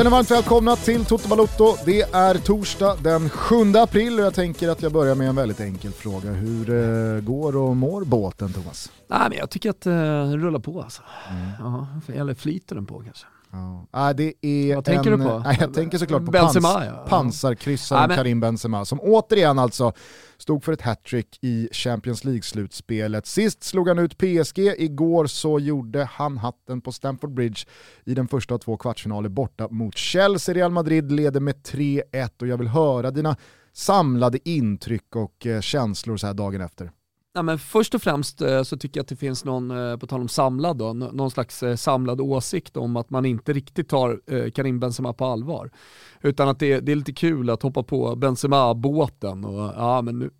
Känner varmt välkomna till Toto Balotto. Det är torsdag den 7 april och jag tänker att jag börjar med en väldigt enkel fråga. Hur uh, går och mår båten Thomas? Nej, men jag tycker att uh, den rullar på alltså. Mm. Ja, eller flyter den på kanske? Ja. Ah, det är Vad tänker en, du på? Nej, jag tänker såklart på Benzema, pans, ja. pansarkryssaren men... Karim Benzema som återigen alltså stod för ett hattrick i Champions League-slutspelet. Sist slog han ut PSG, igår så gjorde han hatten på Stamford Bridge i den första av två kvartsfinaler borta mot Chelsea. Real Madrid leder med 3-1 och jag vill höra dina samlade intryck och eh, känslor så här dagen efter. Ja, men först och främst eh, så tycker jag att det finns någon, eh, på tal om samlad då, någon slags samlad åsikt om att man inte riktigt tar Karim Benzema på allvar. Utan att det, det är lite kul att hoppa på Benzema-båten och ja men nu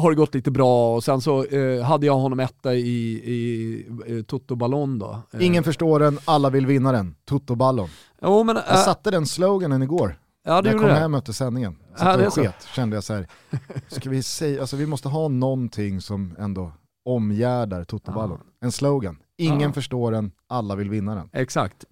har det gått lite bra och sen så eh, hade jag honom etta i, i, i Toto Ballon då. Ingen förstår den, alla vill vinna den. Toto Ballon. Jo, men, jag satte den sloganen igår. Ja, När jag kom det. hem efter sändningen, ja, det och sket, kände jag så här, ska vi säga, alltså vi måste ha någonting som ändå omgärdar Toto-ballon. Ja. En slogan. Ingen ja. förstår den, alla vill vinna den. Exakt.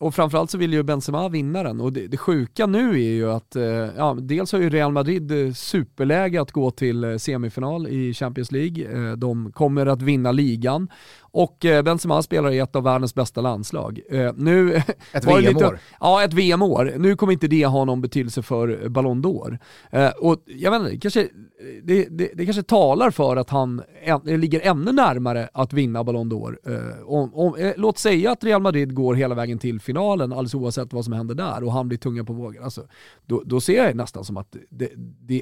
Och framförallt så vill ju Benzema vinna den. Och det, det sjuka nu är ju att, eh, ja, dels har ju Real Madrid eh, superläge att gå till eh, semifinal i Champions League. De kommer att vinna ligan. Och Benzema spelar i ett av världens bästa landslag. Nu ett VM-år? Ja, ett VM-år. Nu kommer inte det ha någon betydelse för Ballon d'Or. Och jag vet inte, kanske, det, det, det, kanske talar för att han ligger ännu närmare att vinna Ballon d'Or. Låt säga att Real Madrid går hela vägen till finalen, alldeles oavsett vad som händer där, och han blir tunga på vågen. Alltså, då, då ser jag det nästan som att det,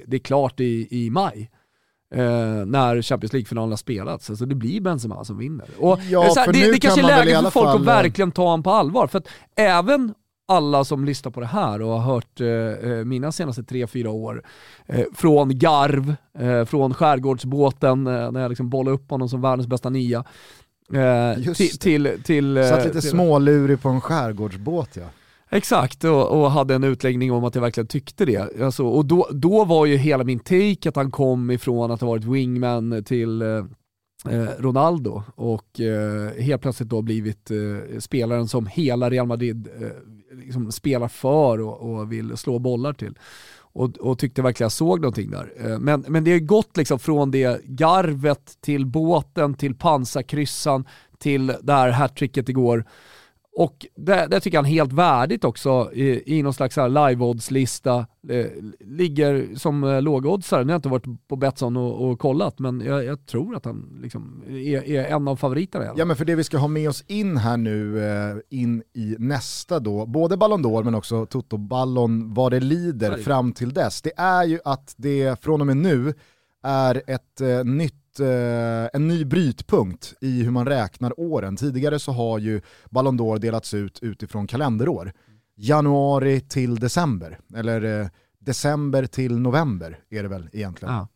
det är klart i, i maj eh, när Champions League-finalen har spelats. Alltså det blir Benzema som vinner. Och, ja, här, det, det kanske är läge för folk fall... att verkligen ta honom på allvar. För att även alla som lyssnar på det här och har hört eh, eh mina senaste tre fyra år, eh, från Garv, eh, från skärgårdsbåten, eh, när jag liksom bollade upp honom som världens bästa nia, eh, till... till, till Satt lite till, smålurig på en skärgårdsbåt ja. Exakt, och, och, hade en utläggning om att jag verkligen tyckte det. Alltså, och då, då var ju hela min take att han kom ifrån att ha varit wingman till eh, eh, Ronaldo och eh, helt plötsligt då blivit eh, spelaren som hela Real Madrid eh, liksom spelar för och, och, vill slå bollar till. Och, och tyckte verkligen jag såg någonting där. Eh, men, men det har gått liksom från det garvet till båten, till pansarkryssan, till det här hattricket igår. Och det, det tycker han helt värdigt också i, i någon slags live-odds-lista. Eh, ligger som eh, lågoddsare. Nu har jag inte varit på Betsson och, och kollat, men jag, jag, tror att han liksom är, är, en av favoriterna. Ja men för det vi ska ha med oss in här nu, eh, in i nästa då, både Ballon d'Or men också Toto-ballon vad det lider fram till dess, det är ju att det från och med nu är ett eh, nytt eh, en ny brytpunkt i hur man räknar åren. Tidigare så har ju Ballon d'Or delats ut utifrån kalenderår. Januari till december, eller eh, december till november är det väl egentligen. Ja.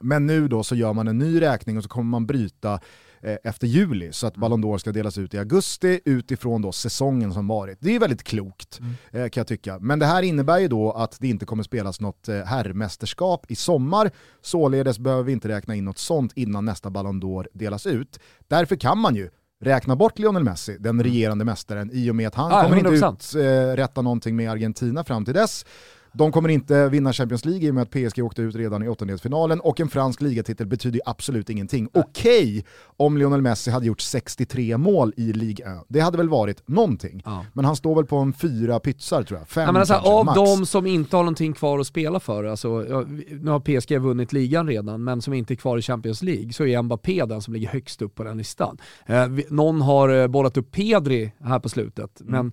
Men nu då så gör man en ny räkning och så kommer man bryta efter juli så att mm. Ballon d'Or ska delas ut i augusti utifrån då säsongen som varit. Det är väldigt klokt mm. Eh, kan jag tycka. Men det här innebär ju då att det inte kommer spelas något eh, herrmästerskap i sommar, således behöver vi inte räkna in något sånt innan nästa Ballon d'Or delas ut. Därför kan man ju räkna bort Lionel Messi, den mm. regerande mästaren, i och med att han ah, kommer 100%. inte uträtta någonting med Argentina fram till dess. De kommer inte vinna Champions League i och med att PSG åkte ut redan i åttondelsfinalen och en fransk ligatitel betyder absolut ingenting. Okej okay, om Lionel Messi hade gjort 63 mål i Ligue 1, det hade väl varit någonting. Ja. Men han står väl på en fyra pytsar tror jag, fem ja, men alltså, kanske, Av max. de som inte har någonting kvar att spela för, alltså, nu har PSG vunnit ligan redan, men som inte är kvar i Champions League, så är Mbappé den som ligger högst upp på den listan. Eh, någon har eh, bollat upp Pedri här på slutet, mm. men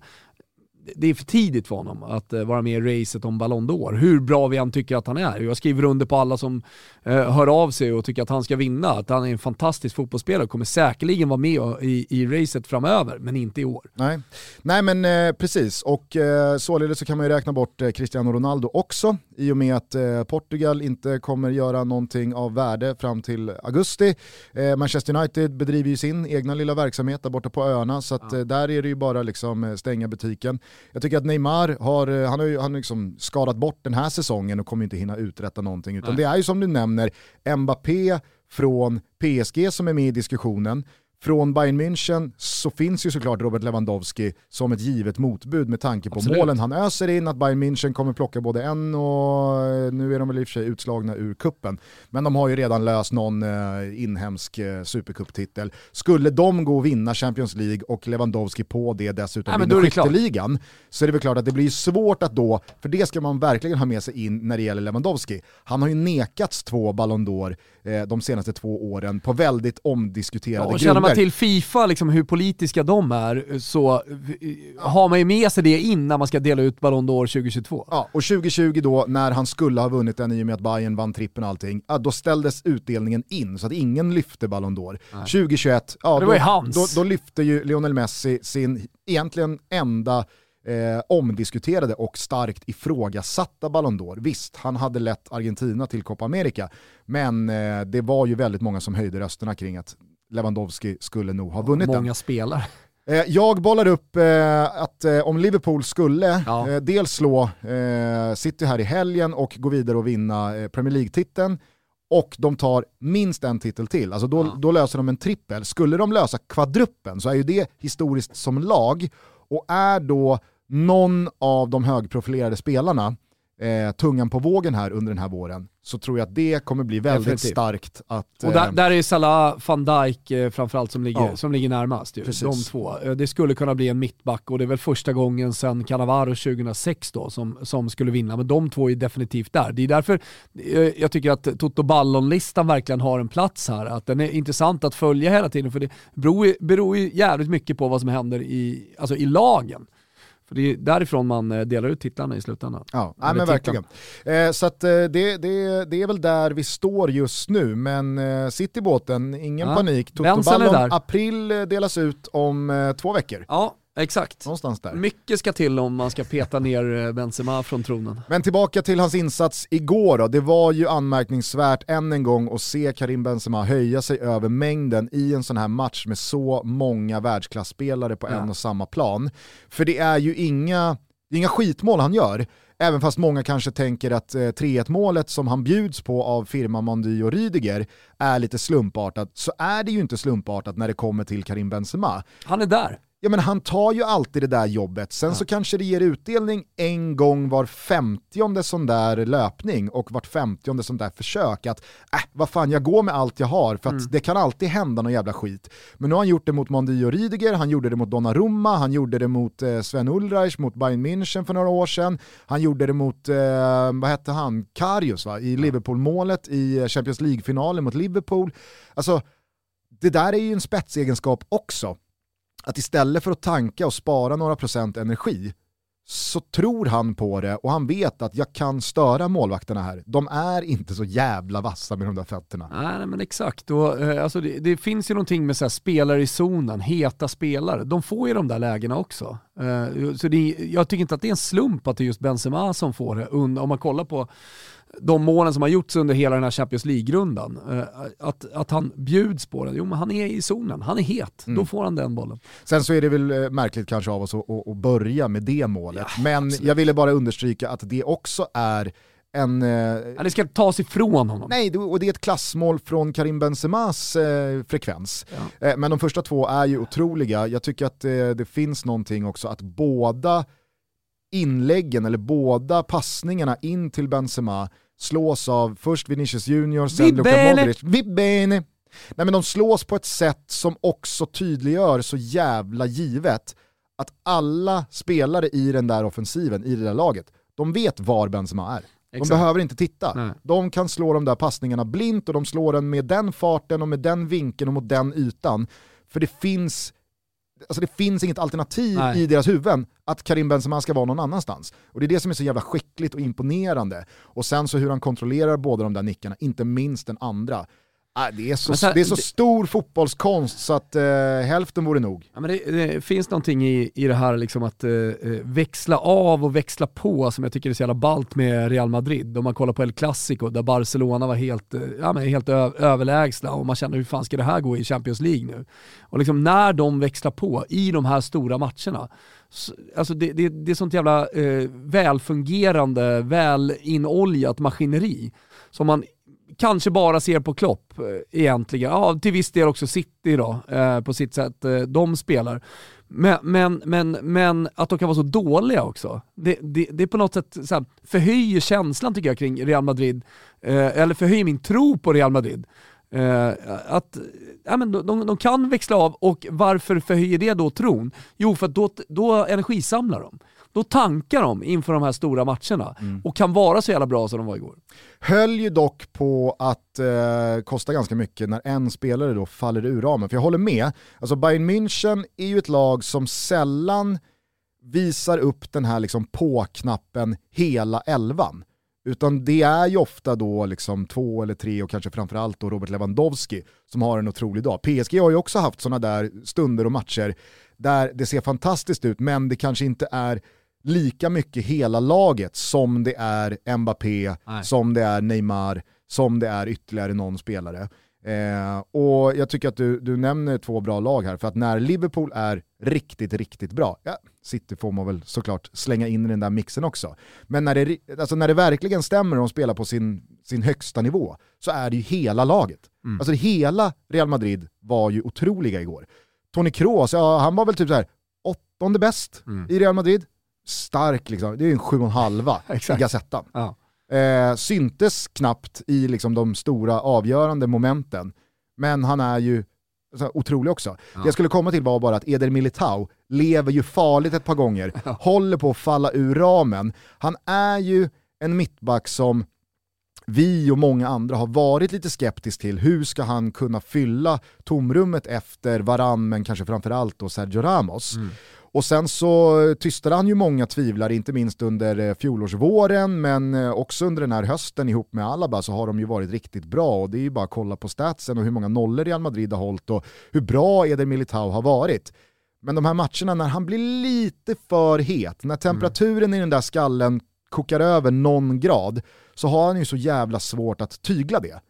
det är för tidigt för honom att uh, vara med i racet om Ballon d'Or. Hur bra vi än tycker att han är. Jag skriver under på alla som uh, hör av sig och tycker att han ska vinna. Att han är en fantastisk fotbollsspelare och kommer säkerligen vara med i, i racet framöver, men inte i år. Nej, Nej men eh, precis, och eh, således så kan man ju räkna bort eh, Cristiano Ronaldo också i och med att eh, Portugal inte kommer göra någonting av värde fram till augusti. Eh, Manchester United bedriver ju sin egna lilla verksamhet där borta på öarna så att, ja. där är det ju bara liksom stänga butiken. Jag tycker att Neymar har, eh, han har, ju, han har liksom skadat bort den här säsongen och kommer inte hinna uträtta någonting. Utan Nej. det är ju som du nämner, Mbappé från PSG som är med i diskussionen. Från Bayern München så finns ju såklart Robert Lewandowski som ett givet motbud med tanke på Absolut. målen han öser in, att Bayern München kommer plocka både en och eh, nu är de väl i och för sig utslagna ur kuppen. Men de har ju redan löst någon eh, inhemsk eh, supercuptitel. Skulle de gå och vinna Champions League och Lewandowski på det dessutom ja, vinna skytteligan så är det väl klart att det blir svårt att då, för det ska man verkligen ha med sig in när det gäller Lewandowski. Han har ju nekats två Ballon d'Or eh, de senaste två åren på väldigt omdiskuterade ja, grunder man till Fifa, liksom hur politiska de är, så ja. har man ju med sig det innan man ska dela ut Ballon d'Or 2022. Ja, och 2020 då, när han skulle ha vunnit den i och med att Bayern vann trippen och allting, ja, då ställdes utdelningen in så att ingen lyfte Ballon d'Or. 2021, ja, hans. Då, då lyfte ju Lionel Messi sin egentligen enda eh, omdiskuterade och starkt ifrågasatta Ballon d'Or. Visst, han hade lett Argentina till Copa America, men eh, det var ju väldigt många som höjde rösterna kring att Lewandowski skulle nog ha vunnit Många den. spelare. Eh, jag bollar upp eh, att eh, om Liverpool skulle ja. dels slå City här i helgen och gå vidare och vinna Premier League-titeln och de tar minst en titel till, alltså då, ja. då löser de en trippel. Skulle de lösa kvadruppen så är ju det historiskt som lag och är då någon av de högprofilerade spelarna eh, tungan på vågen här under den här våren så tror jag att det kommer bli väldigt Definitivt. starkt. Att, och där, eh, där är Salah, van Dijk eh, framförallt som ligger, ja. som ligger närmast. Ju. De två. Eh, det skulle kunna bli en mittback och det är väl första gången sedan Cannavaro 2006 då som, som skulle vinna. Men de två är definitivt där. Det är därför eh, jag tycker att Toto Ballon-listan verkligen har en plats här. Att den är intressant att följa hela tiden för det beror, beror ju jävligt mycket på vad som händer i, alltså i lagen. För det är därifrån man eh, delar ut titlarna i slutändan. Ja, nej, men verkligen. Eh, så att, eh, det, det, det är väl där vi står just nu, men eh, sitt i båten, ingen ja. panik. Toto april eh, delas ut om två veckor. Ja, Exakt. Någonstans där. Mycket ska till om man ska peta ner eh, Benzema från tronen. Men tillbaka till hans insats igår då. Det var ju anmärkningsvärt än en gång att se Karim Benzema höja sig över mängden i en sån här match med så många världsklasspelare på ja. en och samma plan. För det är ju inga, inga skitmål han gör. Även fast många kanske tänker att 3-1 eh, målet som han bjuds på av firma Mondy och Rydiger är lite slumpartat, så är det ju inte slumpartat när det kommer till Karim Benzema. Han är där ja men han tar ju alltid det där jobbet, sen ja. så kanske det ger utdelning en gång var femtionde sån där löpning och vart femtionde sån där försök att äh, vad fan jag går med allt jag har för att mm. det kan alltid hända någon jävla skit. Men nu har han gjort det mot Mondi och Rydiger, han gjorde det mot Donnarumma, han gjorde det mot eh, Sven Ulreich, mot Bayern München för några år sedan, han gjorde det mot, eh, vad hette han, Karius va? i Liverpool-målet i Champions League-finalen mot Liverpool. Alltså, det där är ju en spetsegenskap också att istället för att tanka och spara några procent energi så tror han på det och han vet att jag kan störa målvakterna här. De är inte så jävla vassa med de där fötterna. Nej, men exakt. Och, eh, alltså, det, det, finns ju någonting med så här, spelare i zonen, heta spelare. De får ju de där lägena också. Eh, så det, jag tycker inte att det är en slump att det är just Benzema som får det. Om man kollar på de målen som har gjorts under hela den här Champions League-rundan. Eh, att, att han bjuds på det, jo men han är i zonen, han är het, mm. då får han den bollen. Sen så är det väl eh, märkligt kanske av oss att, att börja med det målet, ja, men absolut. jag ville bara understryka att det också är en... Eh, ja, det ska tas ifrån honom. Nej, och det är ett klassmål från Karim Benzemas eh, frekvens. Ja. Eh, men de första två är ju otroliga. Jag tycker att eh, det finns någonting också att båda inläggen, eller båda passningarna in till Benzema slås av först Vinicius Junior, sen Luka Modric. Vibbene! Nej men de slås på ett sätt som också tydliggör så jävla givet att alla spelare i den där offensiven, i det där laget, de vet var Benzema är. De Exakt. behöver inte titta. Nej. De kan slå de där passningarna blint och de slår den med den farten och med den vinkeln och mot den ytan. För det finns alltså det finns inget alternativ Nej. i deras huvuden att Karim Benzema ska vara någon annanstans. Och det är det som är så jävla skickligt och imponerande. Och sen så hur han kontrollerar båda de där nickarna, inte minst den andra. Ah, det, är så, sen, det är så det, stor fotbollskonst så att eh, hälften vore nog. Ja, men det, det, finns någonting i, i det här liksom att eh, eh, växla av och växla på som jag tycker är så jävla ballt med Real Madrid. Om man kollar på El Clasico där Barcelona var helt, eh, ja, men helt överlägsna och man känner hur fan ska det här gå i Champions League nu? Och liksom när de växlar på i de här stora matcherna, så, alltså det, det, det är sånt jävla eh, välfungerande, välinoljat maskineri som man kanske bara ser på Klopp eh, egentligen. Ja, till viss del också City då, eh, på sitt sätt. Eh, de spelar. Men, men, men, men att de kan vara så dåliga också, det, det, det är på något sätt så här, förhöjer känslan tycker jag kring Real Madrid, eh, eller förhöjer min tro på Real Madrid. Eh, att ja, men de, de, de, kan växla av och varför förhöjer det då tron? Jo, för att då, då energisamlar de då tankar de inför de här stora matcherna mm. och kan vara så jävla bra som de var igår. Höll ju dock på att eh, kosta ganska mycket när en spelare då faller ur ramen. För jag håller med, alltså Bayern München är ju ett lag som sällan visar upp den här liksom på-knappen hela elvan. Utan det är ju ofta då liksom två eller tre och kanske framförallt då Robert Lewandowski som har en otrolig dag. PSG har ju också haft sådana där stunder och matcher där det ser fantastiskt ut men det kanske inte är lika mycket hela laget som det är Mbappé, Nej. som det är Neymar, som det är ytterligare någon spelare. Eh, och jag tycker att du, du nämner två bra lag här, för att när Liverpool är riktigt, riktigt bra, ja, City får man väl såklart slänga in i den där mixen också. Men när det, alltså när det verkligen stämmer och de spelar på sin, sin högsta nivå, så är det ju hela laget. Mm. Alltså hela Real Madrid var ju otroliga igår. Tony Kroos, ja, han var väl typ så här åttonde bäst mm. i Real Madrid, stark liksom, det är en sju och en halva i Gazettan. Ja. Eh, syntes knappt i liksom, de stora avgörande momenten, men han är ju så, otrolig också. Ja. Det jag skulle komma till var bara att Eder Militao lever ju farligt ett par gånger, ja. håller på att falla ur ramen. Han är ju en mittback som vi och många andra har varit lite skeptiska till hur ska han kunna fylla tomrummet efter Varann men kanske framförallt då Sergio Ramos. Mm. Och sen så tystade han ju många tvivlare, inte minst under eh, fjolårsvåren, men eh, också under den här hösten ihop med Alaba så har de ju varit riktigt bra och det är ju bara att kolla på statsen och hur många nollor Real Madrid har hållit och hur bra Eder Militao har varit. Men de här matcherna när han blir lite för het, när temperaturen mm. i den där skallen kokar över någon grad, så har han ju så jävla svårt att tygla det.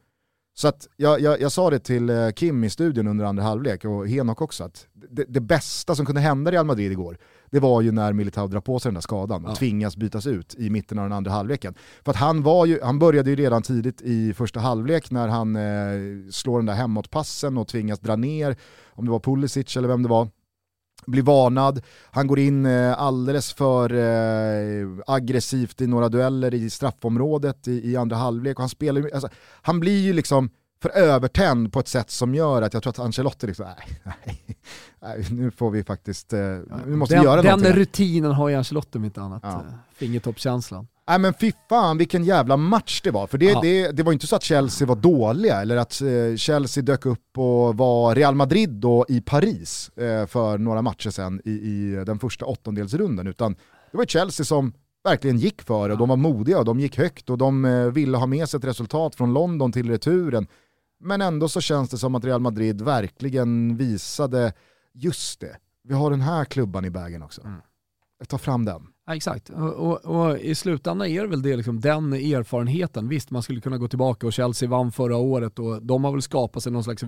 Så att jag, jag, jag, sa det till eh, Kim i studion under andra halvlek och Henok också, att det, det, bästa som kunde hända i Real Madrid igår, det var ju när Militao drar på sig den där skadan och ja. tvingas bytas ut i mitten av den andra halvleken. För att han, var ju, han började ju redan tidigt i första halvlek när han eh, slår den där hemåtpassen och tvingas dra ner, om det var Pulisic eller vem det var, blir varnad, han går in eh, alldeles för eh, aggressivt i några dueller i straffområdet i, andra halvlek och han spelar alltså, han blir ju liksom för övertänd på ett sätt som gör att jag tror att Ancelotti liksom, nej, nej, nu får vi faktiskt, eh, nu måste den, vi göra den någonting. Den rutinen har ju Ancelotti om inte annat, ja. fingertoppskänslan. Nej men fy fan vilken jävla match det var. För det, det, det var inte så att Chelsea var dåliga eller att eh, Chelsea dök upp och var Real Madrid då i Paris eh, för några matcher sedan i, i den första åttondelsrunden. Utan det var Chelsea som verkligen gick för och de var modiga och de gick högt och de eh, ville ha med sig ett resultat från London till returen. Men ändå så känns det som att Real Madrid verkligen visade, just det, vi har den här klubban i vägen också. Mm. Ta fram den. Ja, exakt, och, och, och, i slutändan är det väl det, liksom, den erfarenheten. Visst, man skulle kunna gå tillbaka och Chelsea vann förra året och de har väl skapat sig någon slags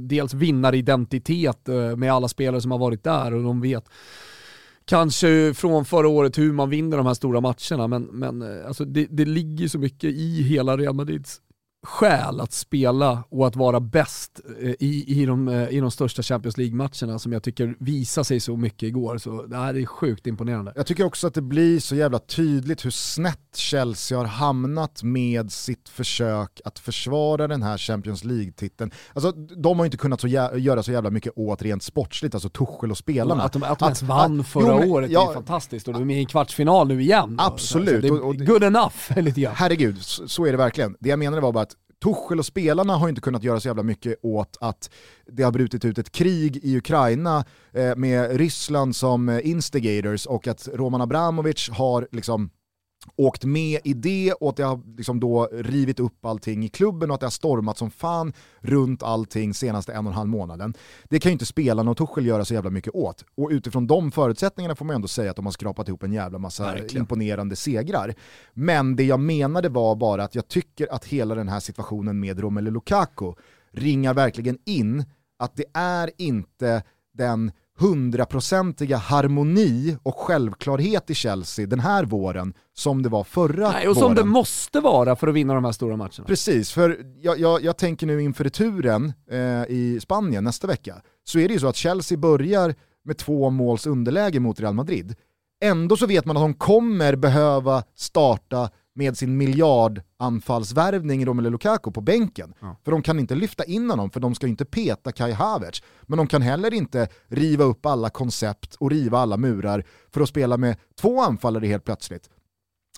dels vinnaridentitet eh, med alla spelare som har varit där och de vet kanske från förra året hur man vinner de här stora matcherna men, men eh, alltså det, det ligger så mycket i hela Real Madrids skäl att spela och att vara bäst eh, i, i, de, eh, i de största Champions League-matcherna som jag tycker visar sig så mycket igår. Så det här är sjukt imponerande. Jag tycker också att det blir så jävla tydligt hur snett Chelsea har hamnat med sitt försök att försvara den här Champions League-titeln. Alltså, de har inte kunnat så göra så jävla mycket åt rent sportsligt, alltså Tuchel och spelarna. Att de, att de ens vann att, förra jo, året ja, är fantastiskt och de är med i en kvartsfinal nu igen. Absolut. Alltså, det är good enough lite grann. Herregud, så, så är det verkligen. Det jag menade var bara att Tuchel och spelarna har inte kunnat göra så jävla mycket åt att det har brutit ut ett krig i Ukraina eh, med Ryssland som eh, instigators och att Roman Abramovic har liksom åkt med i det och att har liksom då rivit upp allting i klubben och att har stormat som fan runt allting senaste en och en halv månaden. Det kan ju inte spelarna och Tuchel göra så jävla mycket åt. Och utifrån de förutsättningarna får man ändå säga att de har skrapat ihop en jävla massa Verkligen. imponerande segrar. Men det jag menade var bara att jag tycker att hela den här situationen med Romelu Lukaku ringar verkligen in att det är inte den hundraprocentiga harmoni och självklarhet i Chelsea den här våren som det var förra Nej, och våren. som det måste vara för att vinna de här stora matcherna. Precis, för jag, jag, jag tänker nu inför returen eh, i Spanien nästa vecka, så är det ju så att Chelsea börjar med två måls underläge mot Real Madrid. Ändå så vet man att de kommer behöva starta med sin miljardanfallsvärvning Romelu Lukaku på bänken. Ja. För de kan inte lyfta in honom, för de ska inte peta Kai Havertz. Men de kan heller inte riva upp alla koncept och riva alla murar för att spela med två anfallare helt plötsligt.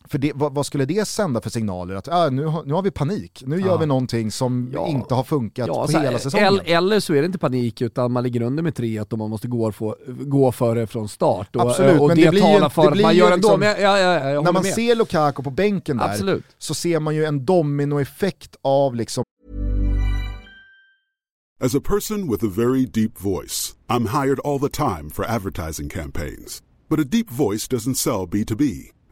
För det, vad, vad, skulle det sända för signaler? Att äh, nu, har, nu har vi panik, nu ja. gör vi någonting som ja. inte har funkat ja, på hela här, säsongen. Eller så är det inte panik utan man ligger under med 3-1 och man måste gå, för, gå före från start. Och, Absolut, och men det, det blir talar för att man gör ändå. Liksom, men ja, ja, när man med. ser Lukaku på bänken där Absolut. så ser man ju en dominoeffekt av liksom As a person with a very deep voice, I'm hired all the time for advertising campaigns. But a deep voice doesn't sell B2B.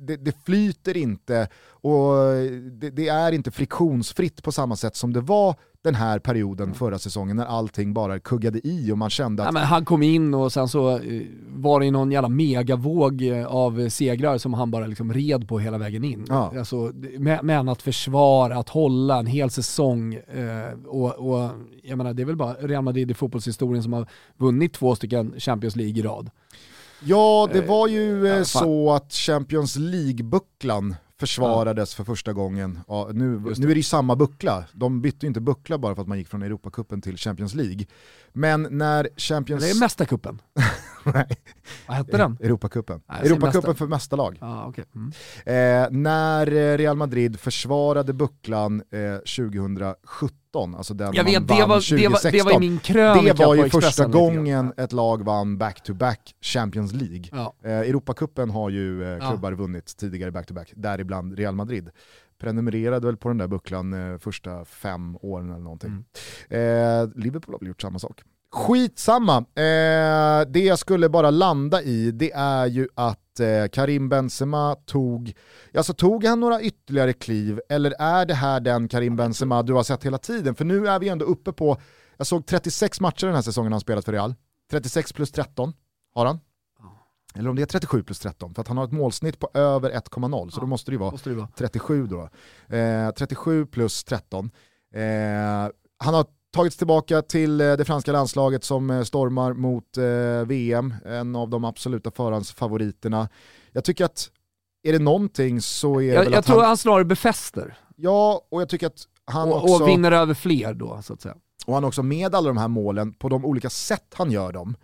det, det, flyter inte och det, det, är inte friktionsfritt på samma sätt som det var den här perioden förra säsongen när allting bara kuggade i och man kände att... Ja, han kom in och sen så eh, var det någon jävla megavåg eh, av segrar som han bara liksom red på hela vägen in. Ja. Alltså, men att försvara, att hålla en hel säsong eh, och, och jag menar det är väl bara Real Madrid i fotbollshistorien som har vunnit två stycken Champions League i rad. Ja, det var ju eh, så att Champions League-bucklan försvarades för första gången. Ja, nu, nu är det ju samma buckla, de bytte ju inte buckla bara för att man gick från Europacupen till Champions League. Men när Champions... Det är Mästarcupen. Nej. Vad hette den? Europacupen. Europacupen för mästarlag. Ah, okay. Mm. Eh, när eh, Real Madrid försvarade bucklan eh, 2017, alltså den Jag vet, det var, 2016. Det var, det var min krönika Det var ju första gången ett lag vann back-to-back -back Champions League. Ja. Eh, Europacupen har ju eh, klubbar ja. vunnit tidigare back-to-back, -back, däribland Real Madrid prenumererade väl på den där bucklan eh, första fem åren eller någonting. Mm. Eh, Liverpool har väl gjort samma sak. Skitsamma, eh, det jag skulle bara landa i det är ju att eh, Karim Benzema tog, alltså tog han några ytterligare kliv eller är det här den Karim Benzema du har sett hela tiden? För nu är vi ändå uppe på, jag såg 36 matcher den här säsongen han spelat för Real, 36 plus 13 har han. Eller om det är 37 plus 13, för att han har ett målsnitt på över 1,0, så ja, då måste det ju vara, det vara. 37 då. Eh, 37 plus 13. Eh, han har tagits tillbaka till eh, det franska landslaget som eh, stormar mot eh, VM, en av de absoluta förhandsfavoriterna. Jag tycker att är det någonting så är det jag, väl jag att tror han... han snarare befäster. Ja, och jag tycker att han och, också... Och vinner över fler då, så att säga. Och han också med alla de här målen, på de olika sätt han gör dem,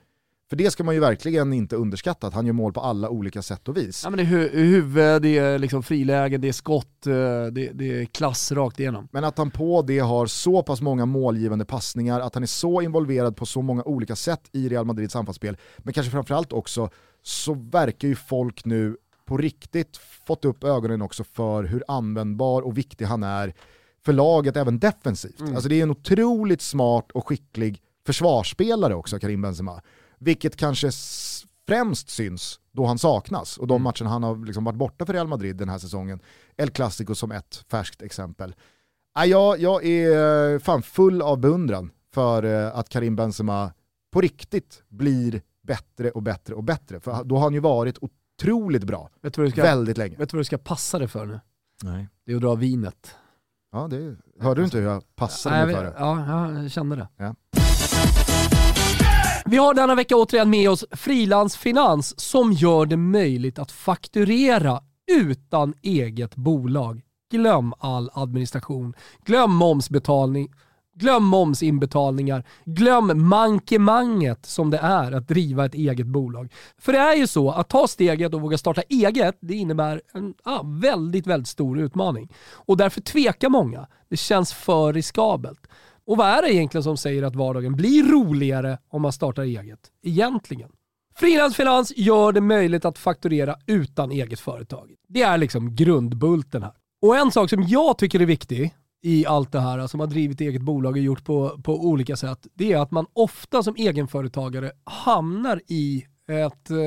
för det ska man ju verkligen inte underskatta, att han gör mål på alla olika sätt och vis. Ja, men det är hu huvud, det är liksom frilägen, det är skott, eh, det, det, är klass rakt igenom. Men att han på det har så pass många målgivande passningar, att han är så involverad på så många olika sätt i Real Madrids anfallsspel, men kanske framförallt också så verkar ju folk nu på riktigt fått upp ögonen också för hur användbar och viktig han är för laget även defensivt. Mm. Alltså det är en otroligt smart och skicklig försvarsspelare också, Karim Benzema. Vilket kanske främst syns då han saknas och de mm. matcherna han har liksom varit borta för Real Madrid den här säsongen. El Clasico som ett färskt exempel. Nej, jag, jag är fan full av beundran för eh, att Karim Benzema på riktigt blir bättre och bättre och bättre. För då har han ju varit otroligt bra vet du ska, väldigt länge. Vet du vad du ska passa dig för nu? Nej. Det är att dra vinet. Ja, det, hörde du inte hur jag passade mig för det? Ja, jag kände det. Ja. Vi har denna vecka återigen med oss Frilansfinans som gör det möjligt att fakturera utan eget bolag. Glöm all administration, glöm momsbetalning, glöm momsinbetalningar, glöm mankemanget som det är att driva ett eget bolag. För det är ju så att ta steget och våga starta eget, det innebär en ah, väldigt, väldigt stor utmaning. Och därför tvekar många. Det känns för riskabelt. Och vad är det egentligen som säger att vardagen blir roligare om man startar eget? Egentligen. Frilansfinans gör det möjligt att fakturera utan eget företag. Det är liksom grundbulten här. Och en sak som jag tycker är viktig i allt det här, som har drivit eget bolag och gjort på, på olika sätt, det är att man ofta som egenföretagare hamnar i ett, eh,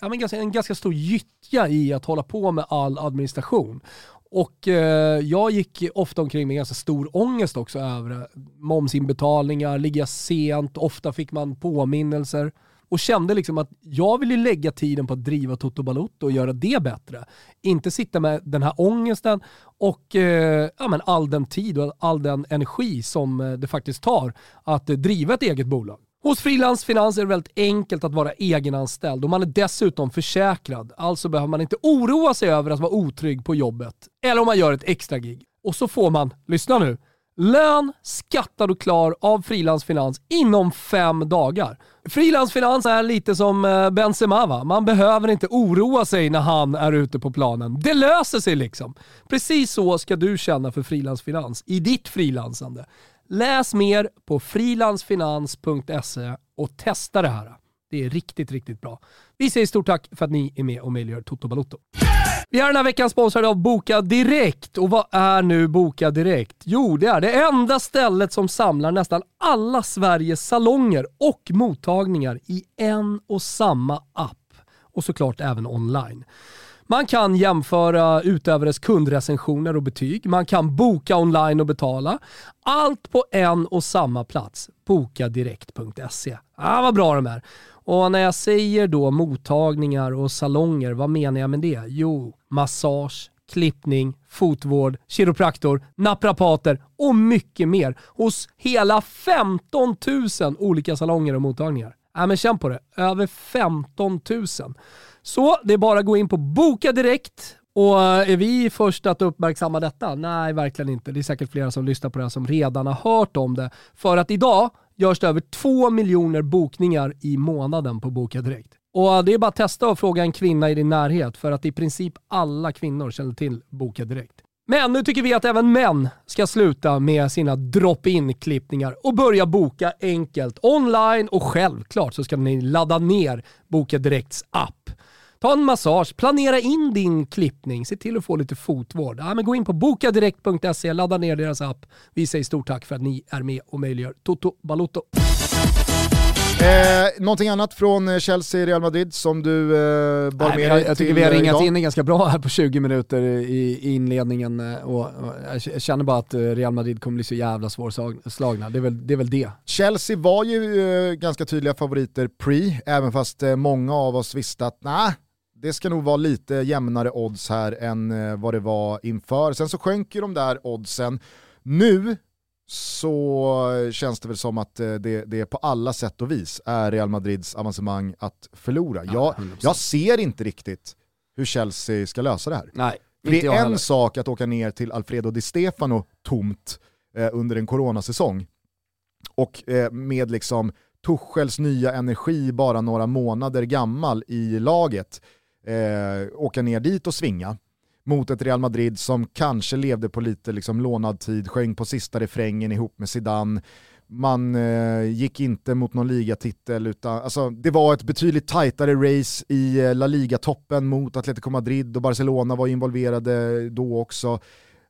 ja, men en ganska stor gyttja i att hålla på med all administration. Och eh, jag gick ofta omkring med ganska stor ångest också över. Eh, momsinbetalningar, ligga sent, ofta fick man påminnelser. Och kände liksom att jag ville lägga tiden på att driva Toto Balotto och göra det bättre. Inte sitta med den här ångesten och eh, ja, men all den tid och all den energi som eh, det faktiskt tar att eh, driva ett eget bolag. Hos Frilans Finans är det väldigt enkelt att vara egenanställd och man är dessutom försäkrad. Alltså behöver man inte oroa sig över att vara otrygg på jobbet eller om man gör ett extra gig. Och så får man, lyssna nu, lön skattad och klar av Frilans Finans inom fem dagar. Frilans Finans är lite som eh, Benzema va? Man behöver inte oroa sig när han är ute på planen. Det löser sig liksom. Precis så ska du känna för Frilans Finans i ditt frilansande. Läs mer på frilansfinans.se och testa det här. Det är riktigt, riktigt bra. Vi säger stort tack för att ni är med och möjliggör Toto Balotto. Vi är den här veckan sponsrade av Boka Direkt. Och vad är nu Boka Direkt? Jo, det är det enda stället som samlar nästan alla Sveriges salonger och mottagningar i en och samma app. Och såklart även online. Man kan jämföra utövares kundrecensioner och betyg. Man kan boka online och betala. Allt på en och samma plats. Bokadirekt.se. Ah, vad bra de är. Och när jag säger då mottagningar och salonger, vad menar jag med det? Jo, massage, klippning, fotvård, kiropraktor, naprapater och mycket mer hos hela 15 000 olika salonger och mottagningar. Ja, men känn på det, över 15 000. Så det är bara att gå in på Boka Direkt och eh, är vi först att uppmärksamma detta? Nej, verkligen inte. Det är säkert flera som lyssnar på det här som redan har hört om det. För att idag görs det över 2 miljoner bokningar i månaden på Boka Direkt. Och eh, det är bara att testa och fråga en kvinna i din närhet för att i princip alla kvinnor känner till Boka Direkt. Men nu tycker vi att även män ska sluta med sina drop-in klippningar och börja boka enkelt online och självklart så ska ni ladda ner Boka Direkts app. Ta en massage, planera in din klippning, se till att få lite fotvård. Ja, men gå in på bokadirekt.se, ladda ner deras app. Vi säger stort tack för att ni är med och möjliggör Toto Balotto. Eh, någonting annat från eh, Chelsea-Real Madrid som du eh, bar Nej, med jag, jag tycker vi har eh, ringat idag? in det ganska bra här på 20 minuter i, i inledningen eh, och, och jag känner bara att Real Madrid kommer bli så jävla svårslagna. Det är väl det. Är väl det. Chelsea var ju eh, ganska tydliga favoriter pre, även fast eh, många av oss visste att nej, det ska nog vara lite jämnare odds här än eh, vad det var inför. Sen så sjönk ju de där oddsen. Nu så känns det väl som att eh, det, det på alla sätt och vis är Real Madrids avancemang att förlora. jag, 100%. jag ser inte riktigt hur Chelsea ska lösa det här. Nej, det är en heller. sak att åka ner till Alfredo Di Stefano tomt eh, under en coronasäsong och eh, med liksom Tuchels nya energi bara några månader gammal i laget eh, åka ner dit och svinga mot ett Real Madrid som kanske levde på lite liksom lånad tid, sjöng på sista refrängen ihop med Zidane. Man eh, gick inte mot någon ligatitel utan alltså, det var ett betydligt tajtare race i eh, La Liga-toppen mot Atletico Madrid och Barcelona var involverade då också.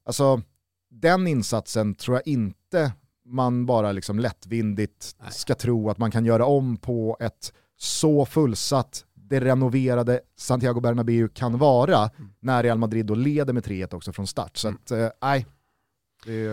Alltså, den insatsen tror jag inte man bara liksom lättvindigt Nej. ska tro att man kan göra om på ett så fullsatt, det renoverade Santiago Bernabéu kan vara när Real Madrid då leder med 3-1 också från start. Så att, eh, nej, Det,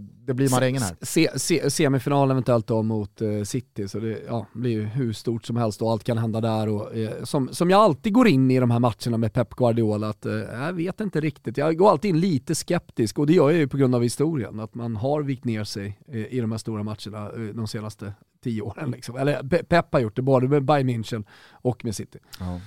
det blir marängen här. Se, se, semifinal eventuellt då mot uh, City, så det ja, blir ju hur stort som helst och allt kan hända där. Och, uh, som, som jag alltid går in i de här matcherna med Pep Guardiola, att uh, jag vet inte riktigt. Jag går alltid in lite skeptisk och det gör jag ju på grund av historien, att man har vikt ner sig i de här stora matcherna de senaste tio åren. Liksom. Eller Pep har gjort det både med Bayern München och med City. Ja.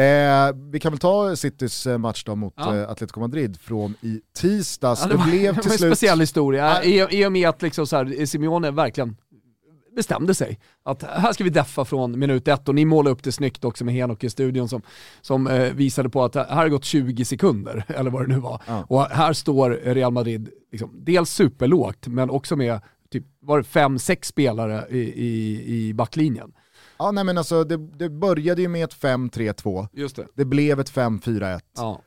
Eh, vi kan väl ta Citys eh, match då mot ja. eh, Atletico Madrid från i tisdags. Ja, det, var, det blev till det slut... en speciell historia, I, i och med att liksom så här, Simeone verkligen bestämde sig. Att här ska vi deffa från minut ett och ni målade upp det snyggt också med Henok i studion som, som eh, visade på att här har gått 20 sekunder, eller vad det nu var. Ja. Och här står Real Madrid liksom, dels superlågt, men också med typ, var det fem, sex spelare i, i, i backlinjen. Ja, nej men alltså det, det började ju med ett 5-3-2. Just det. det blev ett 5-4-1. Ja.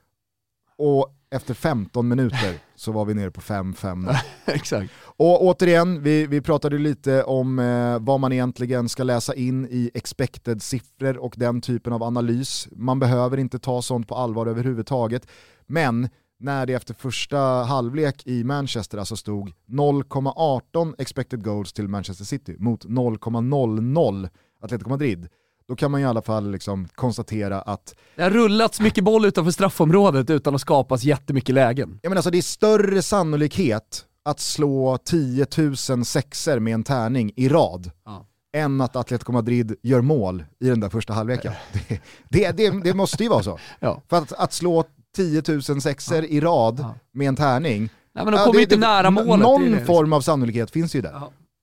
Och efter 15 minuter så var vi nere på 5-5. Exakt. Och återigen, vi, vi pratade lite om eh, vad man egentligen ska läsa in i expected siffror och den typen av analys. Man behöver inte ta sånt på allvar överhuvudtaget. Men när det efter första halvlek i Manchester alltså stod 0,18 expected goals till Manchester City mot 0,00 Atletico Madrid, då kan man i alla fall liksom konstatera att... Det har rullats mycket boll utanför straffområdet utan att skapas jättemycket lägen. Jag menar alltså det är större sannolikhet att slå 10 000 sexer med en tärning i rad ja. än att Atletico Madrid gör mål i den där första halvleken. Det, det, det, det måste ju vara så. Ja. För att, att slå 10 000 sexer ja. i rad med en tärning, Nej, men de kommer ja, inte nära målet. Någon form av sannolikhet finns ju där.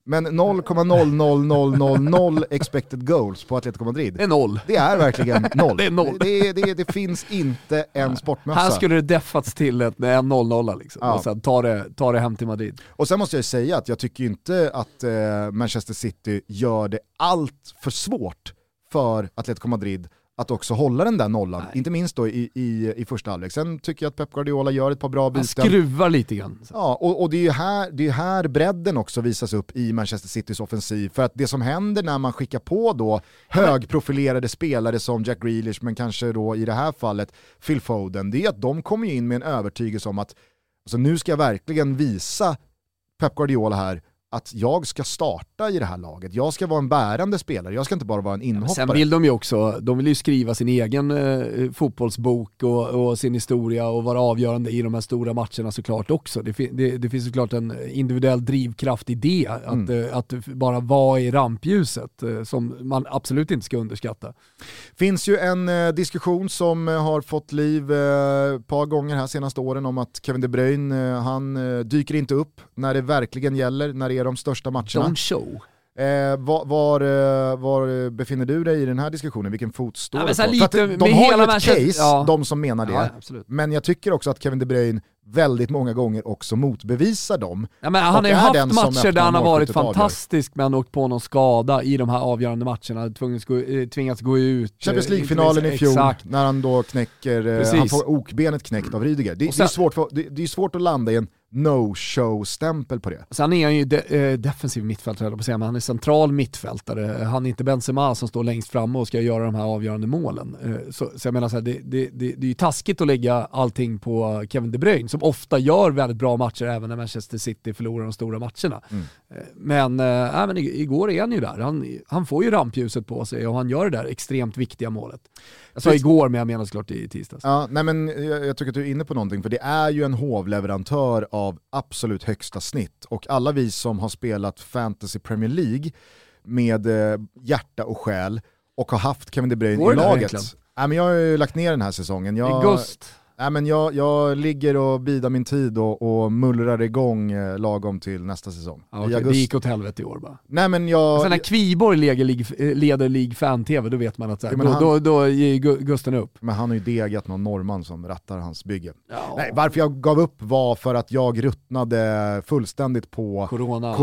Men 0,00000 expected goals på Atletico Madrid. Det är noll. Det är verkligen noll. det är noll. Det, det, det, finns inte en sportmössa. Här skulle det deffats till ett, en 0-0 liksom. Ja. och sen ta det, ta det hem till Madrid. Och sen måste jag säga att jag tycker inte att eh, Manchester City gör det allt för svårt för Atletico Madrid att också hålla den där nollan, Nej. inte minst då i, i, i första halvlek. Sen tycker jag att Pep Guardiola gör ett par bra byten. Han skruvar lite grann. Ja, och, och det är ju här, det är här bredden också visas upp i Manchester Citys offensiv. För att det som händer när man skickar på då högprofilerade spelare som Jack Grealish, men kanske då i det här fallet Phil Foden, det är att de kommer in med en övertygelse om att alltså, nu ska jag verkligen visa Pep Guardiola här att jag ska starta i det här laget. Jag ska vara en bärande spelare, jag ska inte bara vara en inhoppare. Sen vill de ju också, de vill ju skriva sin egen eh, fotbollsbok och, och, sin historia och vara avgörande i de här stora matcherna såklart också. Det, det, det finns såklart en individuell drivkraft i det, att, mm. eh, att bara vara i rampljuset eh, som man absolut inte ska underskatta. finns ju en eh, diskussion som eh, har fått liv ett eh, par gånger här senaste åren om att Kevin De Bruyne, han dyker inte upp när det verkligen gäller, när det är de största matcherna. Don't show. Eh, var, var, eh, var, befinner du dig i den här diskussionen? Vilken fot står ja, du på? Lite, de har ju ett case, ja. de som menar det. Ja, men jag tycker också att Kevin De Bruyne väldigt många gånger också motbevisar dem. Ja, han har ju haft matcher där han har varit fantastisk men åkt på någon skada i de här avgörande matcherna, tvingats gå, eh, tvingats gå ut. Champions eh, League-finalen i fjol, exakt. när han då knäcker, Precis. han får okbenet knäckt av Rydiger. Det, sen, det, är svårt för, det, det är svårt att landa i en no-show-stämpel på det. Sen är han ju de, äh, defensiv mittfältare, på säga, men han är central mittfältare. Han är inte Benzema som står längst fram och ska göra de här avgörande målen. Äh, så, så, jag menar, så här, det, det, det, det är ju taskigt att lägga allting på Kevin De Bruyne som ofta gör väldigt bra matcher även när Manchester City förlorar de stora matcherna. Mm. Men, äh, men igår är han ju där. Han, han får ju rampljuset på sig och han gör det där extremt viktiga målet. Jag sa igår men jag menar såklart i tisdags. Ja, nej men jag, jag tycker att du är inne på någonting för det är ju en hovleverantör av absolut högsta snitt och alla vi som har spelat Fantasy Premier League med eh, hjärta och själ och har haft Kevin De Bruyne i laget. Nej, men jag har ju lagt ner den här säsongen. Jag, August. Nej, men jag, jag ligger och bidar min tid och, och mullrar igång eh, lagom till nästa säsong. Ah, okay. Det gick åt helvete i år bara. Nej, men jag... Sen när Kviborg leder, leder League Fan-TV, då vet man att så här, ja, då, han... då, då ger Gusten upp. Men han har ju degat någon norrman som rattar hans bygge. Ja. Nej, varför jag gav upp var för att jag ruttnade fullständigt på corona-haveriet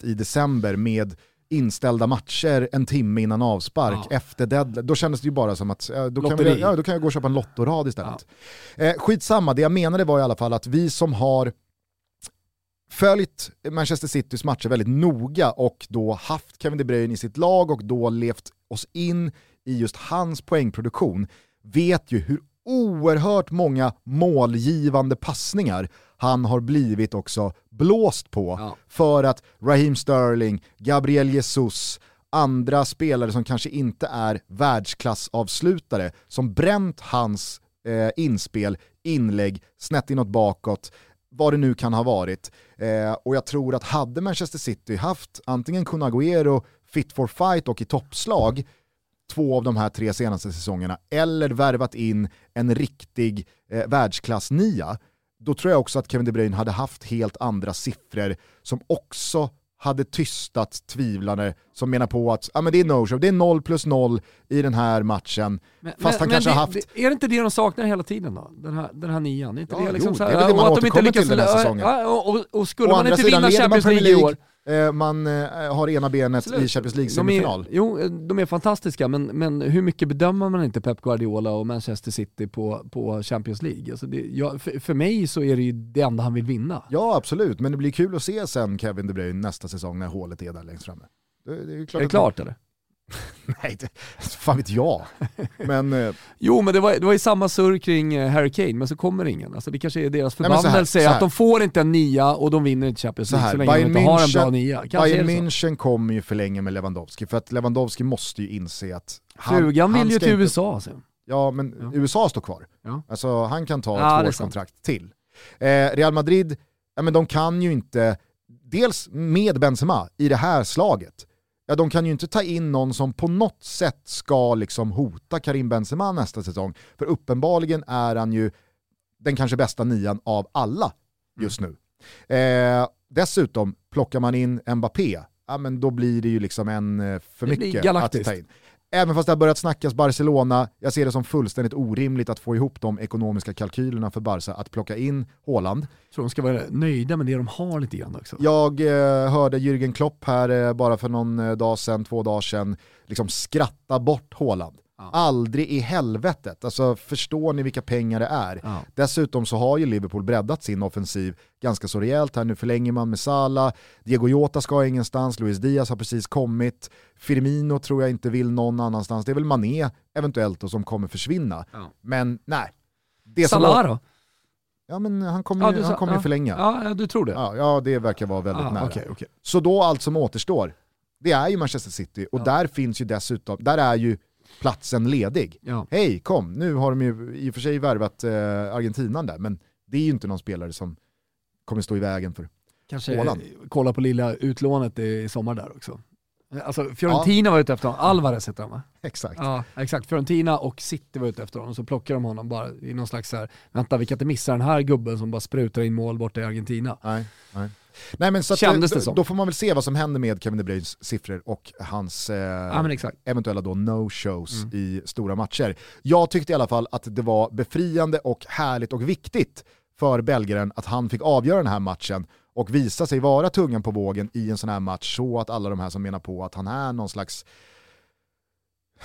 corona ja. i december med inställda matcher en timme innan avspark ja. efter deadline. Då kändes det ju bara som att då kan, vi, ja, då kan jag gå och köpa en lottorad istället. Ja. Eh, skitsamma, det jag menade var i alla fall att vi som har följt Manchester Citys matcher väldigt noga och då haft Kevin De Bruyne i sitt lag och då levt oss in i just hans poängproduktion vet ju hur oerhört många målgivande passningar han har blivit också blåst på Ja. för att Raheem Sterling, Gabriel Jesus, andra spelare som kanske inte är världsklassavslutare, som bränt hans eh, inspel, inlägg, snett inåt bakåt, vad det nu kan ha varit. Eh, och jag tror att hade Manchester City haft antingen Kun Agüero fit for fight och i toppslag två av de här tre senaste säsongerna, eller värvat in en riktig eh, världsklass-nia, då tror jag också att Kevin De Bruyne hade haft helt andra siffror som också hade tystat tvivlare som menar på att ah, men det är no-show, det är 0 plus 0 i den här matchen. Men, Fast han men, kanske men har det, haft... Det, är det inte det de saknar hela tiden då? Den här, den här nian? Inte Ja, det liksom jo, så det här, är väl det man återkommer till den här säsongen. Ja, och, och, och skulle Å man inte vinna Champions League i år, man eh, har ena benet i Champions League-semifinal. jo, de är fantastiska, men, men hur mycket bedömer man inte Pep Guardiola och Manchester City på, på Champions League? Alltså det, jag, för, för mig så är det ju det enda han vill vinna. Ja absolut, men det blir kul att se sen Kevin De Bruyne nästa säsong när hålet är där längst framme. Det, det är, klart Är det klart eller? Nej, det, fan vet jag. Men eh, Jo men det var, det var ju samma surr kring eh, Harry Kane, men så kommer ingen. Alltså det kanske är deras Nej, men så här, förbannelse så här. att de får inte en nia och de vinner inte Champions så League så, här, länge de Bayern inte har en bra München, nia. Kanske Bayern så. München kommer ju förlänga med Lewandowski, för att Lewandowski måste ju inse att han, Frugan han vill ju till inte- USA sen. Ja, men Ja. USA står kvar. Ja. Alltså han kan ta ett Ja, är tvåårskontrakt till. Eh, Real Madrid, ja, men de kan ju inte, dels med Benzema i det här slaget, ja, de kan ju inte ta in någon som på något sätt ska liksom hota Karim Benzema nästa säsong. För uppenbarligen är han ju den kanske bästa nian av alla just nu. Eh, dessutom, plockar man in Mbappé, ja, men då blir det ju liksom en eh, för Det mycket att ta in. Även fast det har börjat snackas Barcelona, jag ser det som fullständigt orimligt att få ihop de ekonomiska kalkylerna för Barca att plocka in Haaland. Tror de ska vara nöjda med det de har lite grann också. Jag eh, hörde Jürgen Klopp här eh, bara för någon eh, dag sedan, två dagar sedan, liksom skratta bort Haaland. Ja. Aldrig i helvetet, alltså förstår ni vilka pengar det är? Ja. Dessutom så har ju Liverpool breddat sin offensiv ganska så rejält här. Nu förlänger man med Salah, Diego Jota ska ingenstans, Luis Diaz har precis kommit, Firmino tror jag inte vill någon annanstans. Det är väl Mané eventuellt då som kommer försvinna. Ja. Men nej. Det som Salah var- då? Ja men han kommer Ja, ju, han kommer ju ja. förlänga. Ja, du tror det? Ja, ja, det verkar vara väldigt Ah, nära. okej, okej. Så då allt som återstår, det är ju Manchester City och Ja. där finns ju dessutom, där är ju platsen ledig. Ja. Hej, kom, nu har de ju i och för sig värvat eh, Argentinan där, men det är ju inte någon spelare som kommer stå i vägen för. Kanske Haaland. kolla på lilla utlånet i sommar där också. Alltså Fiorentina var ute efter honom, Alvarez heter han va? Exakt. Ja, exakt. Fiorentina och City var ute efter honom, så plockar de honom bara i någon slags så här, vänta vi kan inte missa den här gubben som bara sprutar in mål borta i Argentina. Nej, nej. Nej men så att, då, som. då får man väl se vad som händer med Kevin De Bruynes siffror och hans eh, Ja eventuella då no-shows Mm. i stora matcher. Jag tyckte i alla fall att det var befriande och härligt och viktigt för belgaren att han fick avgöra den här matchen och visa sig vara tungan på vågen i en sån här match så att alla de här som menar på att han är någon slags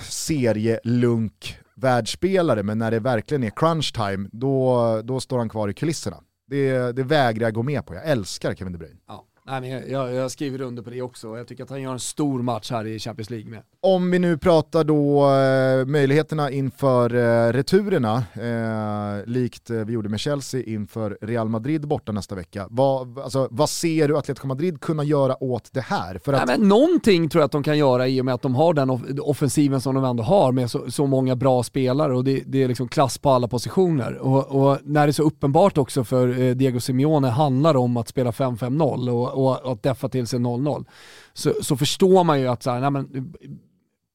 serielunk världsspelare men när det verkligen är crunch time då, då står han kvar i kulisserna. Det, det vägrar jag gå med på, jag älskar Kevin De Bruyne. Ja. Nej, men jag, jag, skriver under på det också, jag tycker att han gör en stor match här i Champions League med. Om vi nu pratar då eh, möjligheterna inför eh, returerna, eh, likt eh, vi gjorde med Chelsea inför Real Madrid borta nästa vecka. Vad, alltså, vad ser du Atletico Madrid kunna göra åt det här? För att, Nej, men någonting tror jag att de kan göra i och med att de har den off offensiven som de ändå har med så, så många bra spelare och det, det är liksom klass på alla positioner. Och, och när det är så uppenbart också för eh, Diego Simeone handlar om att spela 5-5-0 och, och att deffa till sig 0-0 så, så förstår man ju att så här, nej, men,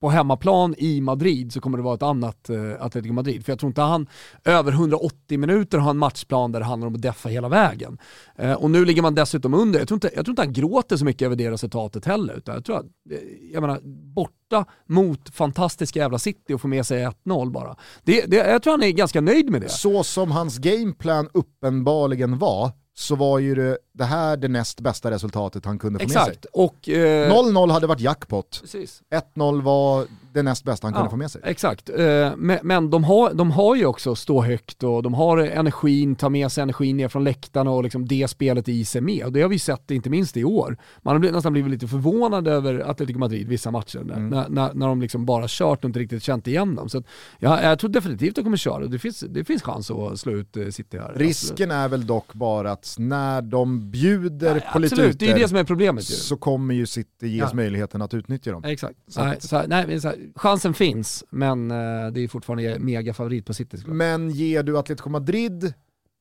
på hemmaplan i Madrid så kommer det vara ett annat eh, Atletico Madrid. För jag tror inte han över 180 minuter har en matchplan där det handlar om att deffa hela vägen. Eh, och nu ligger man dessutom under. Jag tror, inte, jag tror inte han gråter så mycket över det resultatet heller. Utan jag tror att, eh, jag menar, borta mot fantastiska jävla City och få med sig 1-0 bara. Det, det, jag tror han är ganska nöjd med det. så som hans gameplan uppenbarligen var, så var ju det det här det näst bästa resultatet han kunde få med sig. Exakt. Och, eh, 0-0 hade varit jackpot, Precis. 1-0 var det näst bästa han kunde Ja, få med sig. Exakt, Eh, men, men de, har, de har ju också stå högt och de har energin, ta med sig energin ner från läktarna och liksom det spelet i sig med. Och det har vi sett inte minst i år. Man har nästan blivit lite förvånad över Atletico Madrid vissa matcher när, Mm. när, när, när de liksom bara kört och inte riktigt känt igen dem. Så att, ja, jag tror definitivt att de kommer köra. Det finns, det finns chans att slå ut eh, City här. Risken är väl dock bara att när de bjuder Ja, på lite Absolut, det är det som är problemet ju. så kommer ju City ges Ja. möjligheten att utnyttja dem. Exakt. Så nej, så, nej, men så här, chansen finns, men eh, det är fortfarande mega favorit på City såklart. Men ger du Atletico Madrid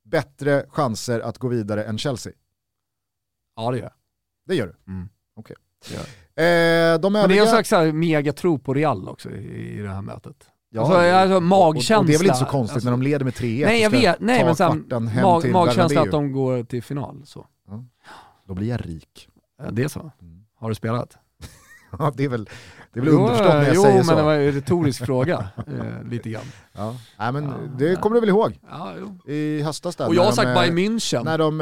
bättre chanser att gå vidare än Chelsea? Ja det gör jag. Det gör du? Mm. Okej. Jag. Eh, de Men det är övriga... en slags så här mega tro på Real också i, i det här mötet. Ja, alltså, alltså, magkänsla. och det är väl inte så konstigt alltså, när de leder med 3-1 Nej jag vet, nej men hem mag, magkänsla att de går till final. Så. Då blir jag rik. Ja, Det är så. Mm. Har du spelat? Ja, det är väl, det är väl underförstått när jag jo, säger men så. det var en retorisk fråga. Eh, lite grann. Ja. Nej, men Ja, det kommer du väl ihåg? Ja, jo. I höstas där. Och jag har sagt de, eh, Bayern München. När de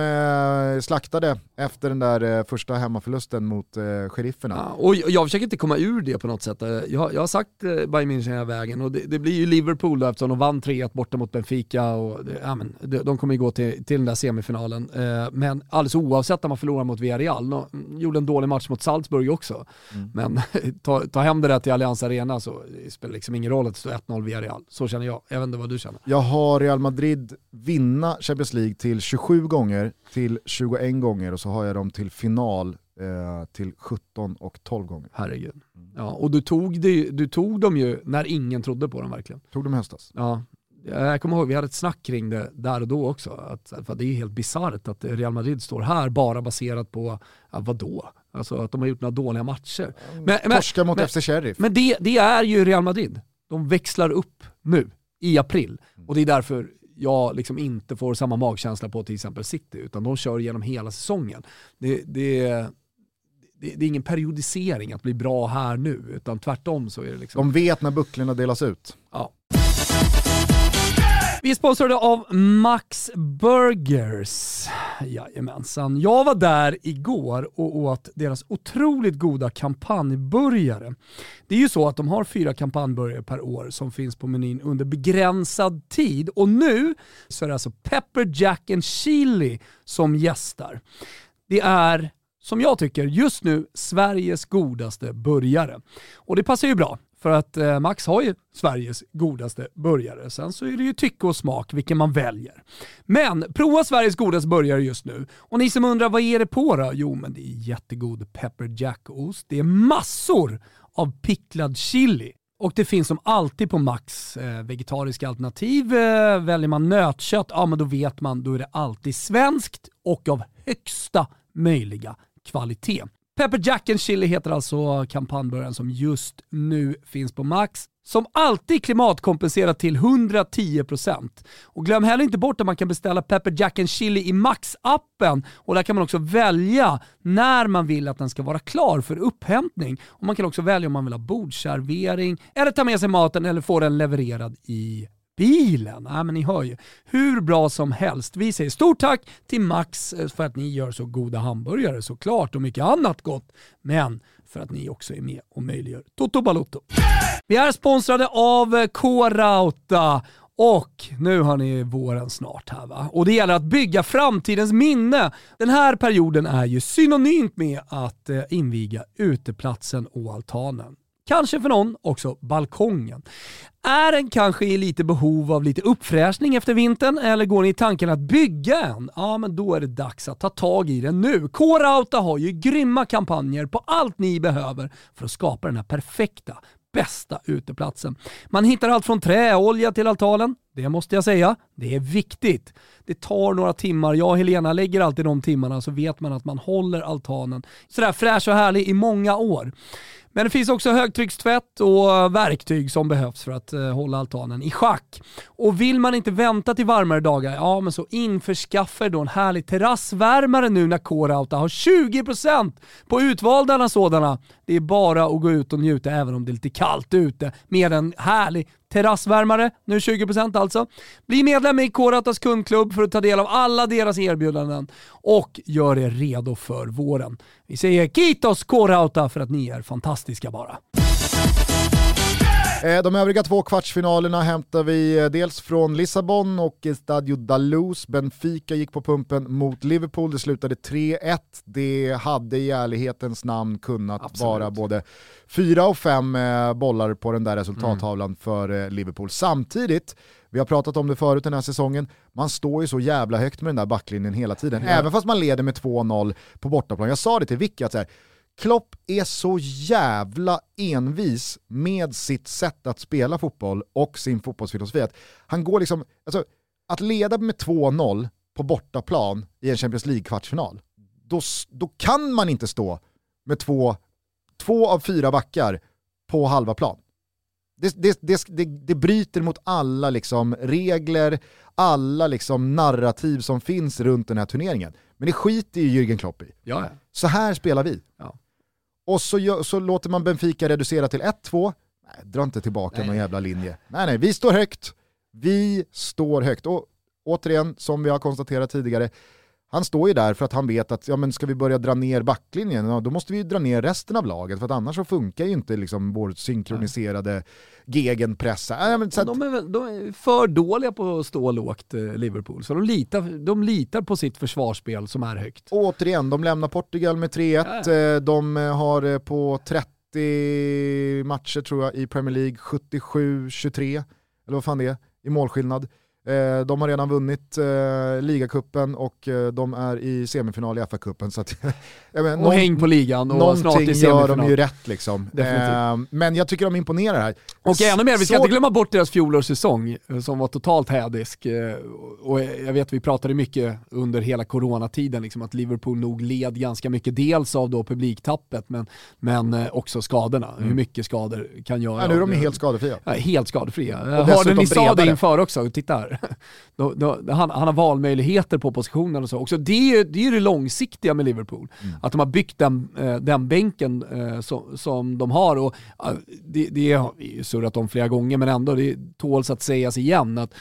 eh, slaktade efter den där eh, första hemmaförlusten mot eh, sherifferna. Ja, och jag jag försöker inte komma ur det på något sätt. Eh, Jag, jag har sagt eh, Bayern München hela vägen och det, det blir ju Liverpool då eftersom de vann 3-1 borta mot Benfica och det, ja, men, de, de kommer ju gå till, till den där semifinalen. Eh, Men alldeles oavsett om man förlorar mot Villarreal, nå- gjorde en dålig match mot Salzburg också. Mm. Men ta, ta hem det där till Allianz Arena så det spelar liksom ingen roll att det står 1-0 Villarreal. Så känner jag, jag vet inte vad du känner. Jag har Real Madrid vinna Champions League till 27 gånger, till 21 gånger och så har jag dem till final eh, till 17 och 12 gånger. Herregud. Ja, och du tog, det, du tog dem ju när ingen trodde på dem verkligen. Tog de i höstas? Ja, jag kommer ihåg, vi hade ett snack kring det där och då också. Att, för det är helt bisarrt att Real Madrid står här bara baserat på, ja, vadå? Alltså att de har gjort några dåliga matcher. Men, men, Torska mot men- FC Sheriff. men det, det är ju Real Madrid. De växlar upp nu, i april. Och det är därför jag liksom inte får samma magkänsla på till exempel City, utan de kör genom hela säsongen. Det, det, det, det är ingen periodisering att bli bra här nu, utan tvärtom så är det liksom... De vet när bucklorna delas ut. Ja. Vi är sponsrade av Max Burgers. Jajamensan. Jag var där igår och åt deras otroligt goda kampanjburgare. Det är ju så att de har fyra kampanjburgare per år som finns på menyn under begränsad tid och nu så är det alltså Pepper Jack and Chili som gästar. Det är som jag tycker, just nu Sveriges godaste burgare. Och det passar ju bra, för att eh, Max har ju Sveriges godaste burgare. Sen så är det ju tycke och smak vilken man väljer. Men prova Sveriges godaste burgare just nu. Och ni som undrar, vad är det på då? Jo, men det är jättegod pepper jack-ost. Det är massor av picklad chili. Och det finns som alltid på Max eh, vegetariska alternativ. Eh, väljer man nötkött, ja men då vet man, då är det alltid svenskt och av högsta möjliga kvalitet. Pepper Jack and Chili heter alltså kampanjburgaren som just nu finns på Max. Som alltid klimatkompenserat till 110%. Och glöm heller inte bort att man kan beställa Pepper Jack and Chili i Max-appen. Och där kan man också välja när man vill att den ska vara klar för upphämtning. Och man kan också välja om man vill ha bordservering, eller ta med sig maten eller få den levererad i bilen. Ja, men ni hör ju. Hur bra som helst. Vi säger stort tack till Max eh, för att ni gör så goda hamburgare såklart och mycket annat gott. Men för att ni också är med och möjliggör Toto Balotto. Vi är sponsrade av eh, K-Rauta och nu har ni våren snart här va? Och det gäller att bygga framtidens minne. Den här perioden är ju synonymt med att eh, inviga uteplatsen och altanen. Kanske för någon också balkongen. Är den kanske i lite behov av lite uppfräschning efter vintern eller går ni i tanken att bygga en? Ja, men då är det dags att ta tag i den nu. K-Rauta har ju grymma kampanjer på allt ni behöver för att skapa den här perfekta bästa uteplatsen. Man hittar allt från träolja till altanen. Det måste jag säga, det är viktigt. Det tar några timmar, jag och Helena lägger alltid de timmarna så vet man att man håller altanen sådär fräsch och härlig i många år. Men det finns också högtryckstvätt och verktyg som behövs för att eh, hålla altanen i schack. Och vill man inte vänta till varmare dagar, ja men så införskaffa då en härlig terrassvärmare nu när K-Rauta har 20% på utvalda sådana. Det är bara att gå ut och njuta även om det är lite kallt ute med en härlig terrassvärmare, nu 20% alltså. Bli medlem i K-Rautas kundklubb för att ta del av alla deras erbjudanden och gör er redo för våren. Vi säger Kitos K-Rauta för att ni är fantastiska bara. Eh, de övriga två kvartsfinalerna hämtar vi eh, dels från Lissabon och Stadio da Luz. Benfica gick på pumpen mot Liverpool, det slutade 3-1. Det hade i ärlighetens namn kunnat Absolut. vara både fyra och fem eh, bollar på den där resultattavlan mm. för Liverpool. Samtidigt, vi har pratat om det förut den här säsongen, man står ju så jävla högt med den där backlinjen hela tiden. Ja. Även fast man leder med 2-0 på bortaplan. Jag sa det till Vicky att så här, Klopp är så jävla envis med sitt sätt att spela fotboll och sin fotbollsfilosofi. Han går liksom, alltså, att leda med 2-0 på bortaplan i en Champions League-kvartsfinal, då, då kan man inte stå med två, två av fyra backar på halva plan. Det, det, det, det, det bryter mot alla liksom regler, alla liksom narrativ som finns runt den här turneringen. Men det skiter ju Jürgen Klopp i. Ja. Så här spelar vi. Ja. Och så, så låter man Benfica reducera till 1-2. Nej, dra inte tillbaka nej. någon jävla linje. Nej, nej, vi står högt. Vi står högt. Och återigen, som vi har konstaterat tidigare, han står ju där för att han vet att ja, men ska vi börja dra ner backlinjen, ja, då måste vi dra ner resten av laget för att annars så funkar ju inte liksom vår synkroniserade gegenpressa. Ja, men, att... de, är, de, är, för dåliga på att stå lågt, eh, Liverpool, så de litar, de litar på sitt försvarsspel som är högt. Och återigen, de lämnar Portugal med 3-1, ja. Eh, de eh, har på 30 matcher tror jag i Premier League 77-23, eller vad fan det är, i målskillnad. Eh, de har redan vunnit eh, ligacupen och eh, de är i semifinal i FA-cupen. Så att, men, och häng på ligan och snart i semifinal. gör de ju rätt liksom. Eh, men jag tycker de imponerar här. Och ännu mer, vi ska så... inte glömma bort deras fjolårssäsong eh, som var totalt hädisk. Eh, och jag vet vi pratade mycket under hela coronatiden, liksom, att Liverpool nog led ganska mycket, dels av då publiktappet men, men också skadorna. Mm. Hur mycket skador kan göra. Ja, nu är de helt skadefria. Ja, helt skadefria. Hörde ni sa det inför också, titta här. Då, då, han, han, har valmöjligheter på positionen och så. Också det är ju det, är det långsiktiga med Liverpool. Mm. Att de har byggt den, eh, den bänken eh, som, som de har. Och det, det har vi surrat om flera gånger men ändå, det tåls att sägas igen. att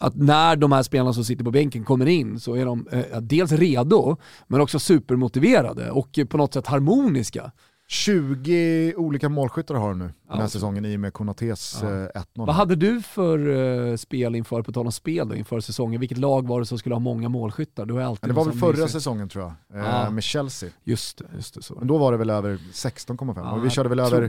att när de här spelarna som sitter på bänken kommer in så är de eh, dels redo, men också supermotiverade och på något sätt harmoniska. 20 olika målskyttar har de nu den här säsongen i och med Konatés ja. 1-0. Eh, Vad hade du för uh, spel inför, på tal om spel då, inför säsongen? Vilket lag var det som skulle ha många målskyttar? Du alltid ja, det var väl förra mysigt. säsongen tror jag, eh, ja. med Chelsea. Just det, just det så. Men då var det väl över 16,5 ja, och vi körde väl över,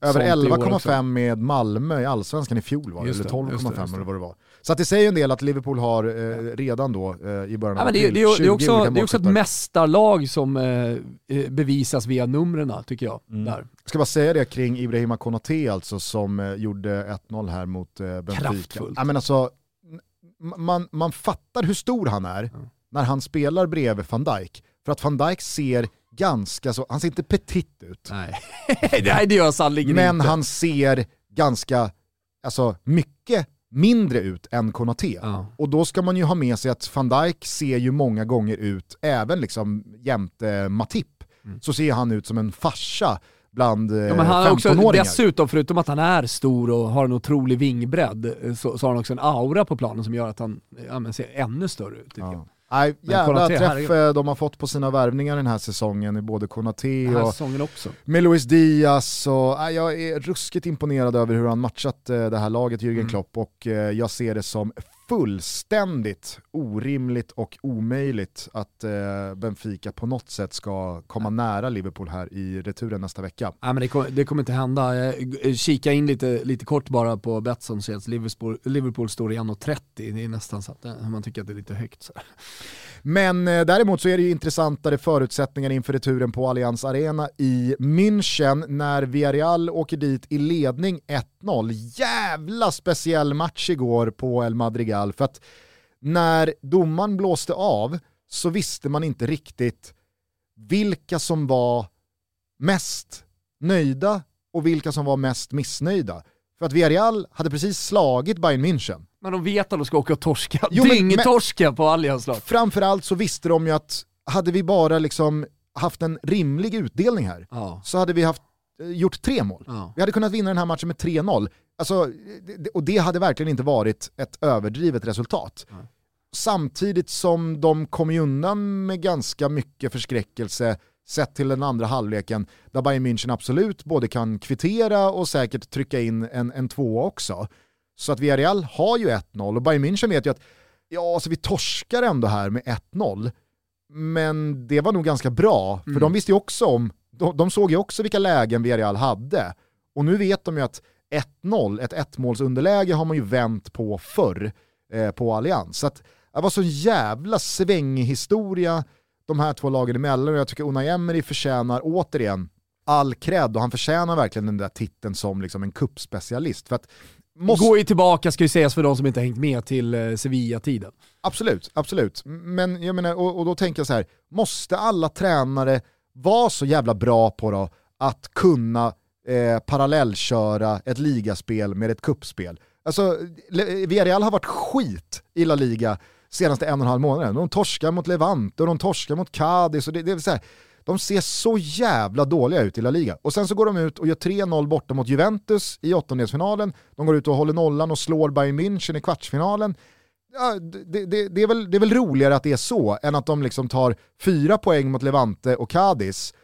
över 11,5 med Malmö i allsvenskan i fjol var det, eller 12,5 eller vad det var. Så att det säger en del att Liverpool har eh, redan då eh, i början av ja, april det, det, det, är också, det är också ett mästarlag som eh, bevisas via numren tycker jag. Mm. Där. Jag ska bara säga det kring Ibrahima Konate alltså som eh, gjorde 1-0 här mot eh, Benfica. Kraftfullt. Ja, men alltså, man, man fattar hur stor han är mm. när han spelar bredvid van Dijk. För att van Dijk ser ganska så, han ser inte petit ut. Nej, Nej det gör sannerligen Men inte. han ser ganska, alltså mycket mindre ut än Konate. Ja. Och då ska man ju ha med sig att van Dijk ser ju många gånger ut, även liksom jämte Matip, mm. så ser han ut som en farsa bland ja, men han 15-åringar. Dessutom, förutom att han är stor och har en otrolig vingbredd, så, så har han också en aura på planen som gör att han ja, ser ännu större ut. Ja. Nej, jävla träff herregud. de har fått på sina värvningar den här säsongen i både Konate och med Luis Diaz. Och, nej, jag är ruskigt imponerad över hur han matchat eh, det här laget, Jürgen mm. Klopp, och eh, jag ser det som fullständigt orimligt och omöjligt att eh, Benfica på något sätt ska komma nära Liverpool här i returen nästa vecka. Ja, men det, kom, det kommer inte hända. Eh, kika in lite, lite kort bara på Betsson så att Liverpool, Liverpool står i 1,30. Det är nästan så att eh, man tycker att det är lite högt. Så. Men eh, däremot så är det ju intressantare förutsättningar inför returen på Allianz Arena i München när Villarreal åker dit i ledning 1-0. Jävla speciell match igår på El Madrigal för att när domaren blåste av så visste man inte riktigt vilka som var mest nöjda och vilka som var mest missnöjda. För att Villarreal hade precis slagit Bayern München. Men de vet att de ska åka och torska, dyngtorska på Allianz lag. Framförallt så visste de ju att hade vi bara liksom haft en rimlig utdelning här ja. så hade vi haft, eh, gjort tre mål. Ja. Vi hade kunnat vinna den här matchen med 3-0. Alltså, och det hade verkligen inte varit ett överdrivet resultat. Mm. Samtidigt som de kom ju undan med ganska mycket förskräckelse sett till den andra halvleken, där Bayern München absolut både kan kvittera och säkert trycka in en, en tvåa också. Så att Villarreal har ju 1-0 och Bayern München vet ju att ja, alltså vi torskar ändå här med 1-0. Men det var nog ganska bra, för mm. de visste ju också om, de, de, såg ju också vilka lägen Villarreal hade. Och nu vet de ju att 1-0, ett ettmålsunderläge har man ju vänt på förr eh, på Allians. Så att det var så jävla svängig historia de här två lagen emellan och jag tycker Unai Emery förtjänar återigen all cred och han förtjänar verkligen den där titeln som liksom en kuppspecialist. För att måste... Går ju tillbaka, ska ju sägas för de som inte hängt med till eh, Sevilla-tiden. Absolut, absolut. Men jag menar, och, och, då tänker jag så här, måste alla tränare vara så jävla bra på då att kunna eh, parallellköra ett ligaspel med ett kuppspel? Alltså, Villarreal har varit skit i La Liga senaste en och en halv månaden. De torskar mot Levante och de torskar mot Cadiz. Och det, det är så här, de ser så jävla dåliga ut i La Liga. Och sen så går de ut och gör 3-0 borta mot Juventus i åttondelsfinalen. De går ut och håller nollan och slår Bayern München i kvartsfinalen. Ja, det, det, det, är väl, det är väl roligare att det är så än att de liksom tar fyra poäng mot Levante och Cadiz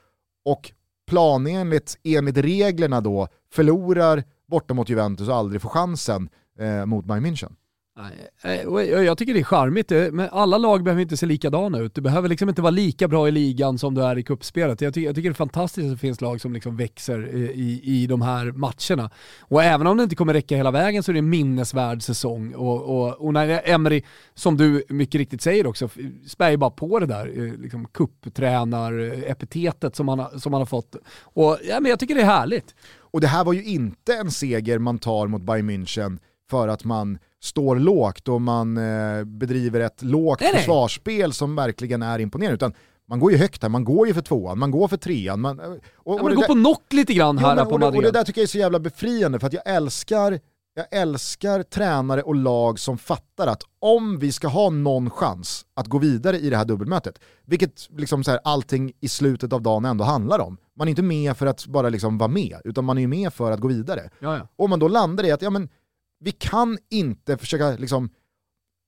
och planenligt, enligt reglerna då, förlorar borta mot Juventus och aldrig får chansen eh, mot Bayern München. Nej, eh, eh, jag tycker det är charmigt, eh, men alla lag behöver inte se likadana ut. Du behöver liksom inte vara lika bra i ligan som du är i kuppspelet. Jag tycker, jag tycker det är fantastiskt att det finns lag som liksom växer i, i de här matcherna. Och även om det inte kommer räcka hela vägen så är det en minnesvärd säsong. Och, och, och när Emery, som du mycket riktigt säger också, spär ju bara på det där liksom kupptränar-epitetet som han, som han har fått. Och ja, men jag tycker det är härligt. Och det här var ju inte en seger man tar mot Bayern München för att man står lågt och man eh, bedriver ett lågt nej, försvarsspel som verkligen är imponerande. Utan man går ju högt här, man går ju för tvåan, man går för trean. Man, och, och ja, man går där, på knock lite grann här, jo, men, på och, och det där tycker jag är så jävla befriande för att jag älskar jag älskar tränare och lag som fattar att om vi ska ha någon chans att gå vidare i det här dubbelmötet, vilket liksom så här, allting i slutet av dagen ändå handlar om. Man är inte med för att bara liksom vara med, utan man är med för att gå vidare. Jaja. Och man då landar i att ja, men, vi kan inte försöka liksom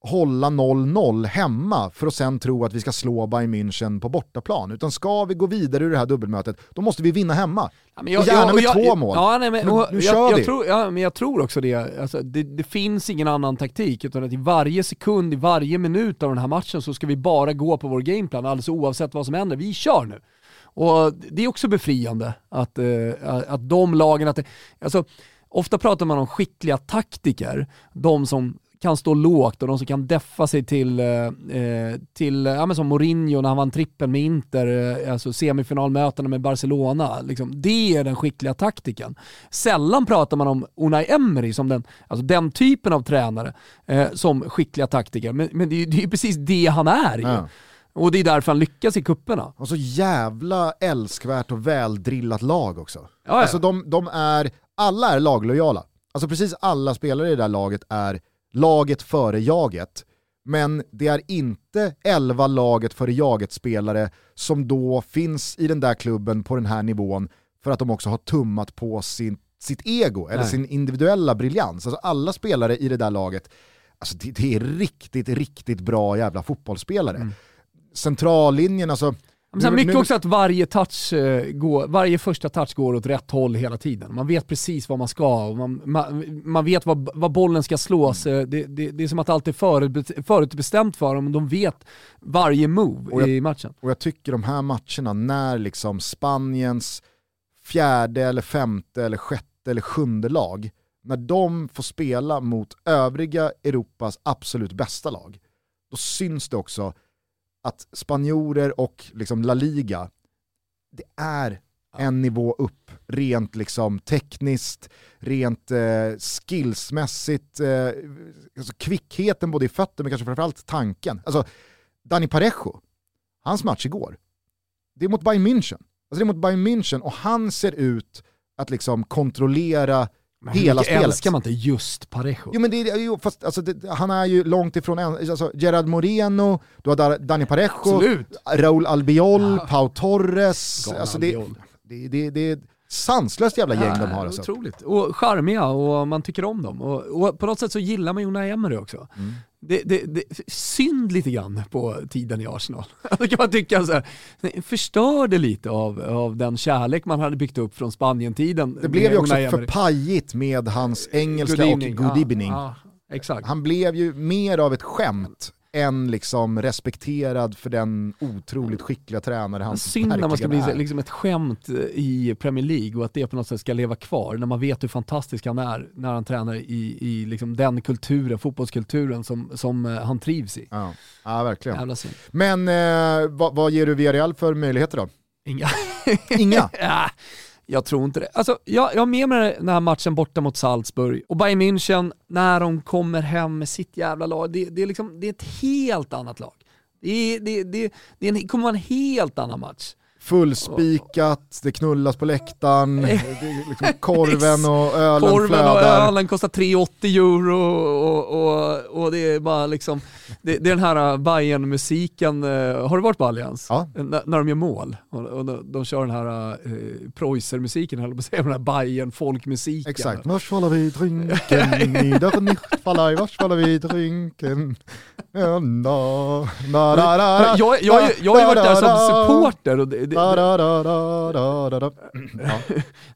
hålla 0-0 hemma för att sen tro att vi ska slå Bayern München på bortaplan. Utan ska vi gå vidare ur det här dubbelmötet, då måste vi vinna hemma. Ja, jag, och gärna med jag, två mål. Ja, nej, men, nu, nu jag, jag, tror, ja, men jag tror också det. Alltså, det. det. finns ingen annan taktik, utan att i varje sekund, i varje minut av den här matchen så ska vi bara gå på vår gameplan, alldeles oavsett vad som händer. Vi kör nu. Och det är också befriande att, uh, att de lagen, att det, alltså, Ofta pratar man om skickliga taktiker, de som kan stå lågt och de som kan deffa sig till, eh, till ja, men som Mourinho när han vann trippen med Inter, eh, alltså semifinalmötena med Barcelona. Liksom. Det är den skickliga taktiken. Sällan pratar man om Unai Emery som den, alltså den typen av tränare eh, som skickliga taktiker, men, men det, är, det är precis det han är. Ja. Och det är därför han lyckas i kupperna. Och så jävla älskvärt och väldrillat lag också. Ja, ja. Alltså de, de är alla är laglojala. Alltså precis alla spelare i det där laget är laget före jaget. Men det är inte 11 laget före jaget-spelare som då finns i den där klubben på den här nivån för att de också har tummat på sin, sitt ego eller Nej. sin individuella briljans. Alltså alla spelare i det där laget, alltså det, det är riktigt, riktigt bra jävla fotbollsspelare. Mm. Centrallinjen, alltså men sen mycket också att varje, touch, uh, går, varje första touch går åt rätt håll hela tiden. Man vet precis vad man ska och man, man, man vet vad, vad bollen ska slås. Mm. Det, det, det, är som att allt är förut, förutbestämt för dem. De vet varje move jag, i matchen. Och jag tycker de här matcherna när liksom Spaniens fjärde eller femte eller sjätte eller sjunde lag, när de får spela mot övriga Europas absolut bästa lag, då syns det också att spanjorer och liksom La Liga, det är en nivå upp rent liksom tekniskt, rent eh, skillsmässigt, eh, alltså kvickheten både i fötter men kanske framförallt tanken. Alltså Dani Parejo, hans match igår, det är mot Bayern München. Alltså det är mot Bayern München och han ser ut att liksom kontrollera men hela spelet. älskar man inte just Parejo? Jo men det, jo, fast, alltså, det, han är ju långt ifrån, alltså, Gerard Moreno, du har Dani Parejo, Absolut. Raúl Albiol, ja. Pau Torres. Alltså, det, det, det, det, sanslöst jävla gäng de har alltså. Otroligt. Och charmiga och man tycker om dem. Och, och på något sätt så gillar man Unai Emery också. Mm. Det, det, det, synd lite grann på tiden i Arsenal. Då kan man tycka så här, förstörde lite av, av den kärlek man hade byggt upp från Spanien-tiden. Det blev ju också för pajigt med hans engelska Good och evening. good Ja, evening. ja, exakt. Han blev ju mer av ett skämt än liksom respekterad för den otroligt skickliga tränare han Synd när man ska bli är. liksom ett skämt i Premier League och att det på något sätt ska leva kvar när man vet hur fantastisk han är när han tränar i, i liksom den kulturen, fotbollskulturen som, som eh, han trivs i. Ja, ja verkligen. Men eh, vad, vad ger du Villarreal för möjligheter då? Inga. Inga? ja, jag tror inte det. Alltså, jag, jag har med mig den här matchen borta mot Salzburg och Bayern München, när de kommer hem med sitt jävla lag, det, det, är, liksom, det är ett helt annat lag. Det, det, det, det är en, kommer vara en helt annan match. Fullspikat, det knullas på läktaren, det liksom korven och ölen Korven flödar. och ölen kostar 3,80 euro och, och, och det är bara liksom, det, är den här bayern musiken har du varit på Allians? Ja. N- när de gör mål. Och, och de, de kör den här uh, Preußer-musiken, höll jag på att säga, den här bayern folkmusiken Exakt, vars faller vi drinken, nieder nicht faller, vars faller vi drinken. Ja, na, na, na, na, na, Jag, jag, jag har ju varit där som supporter och det, det,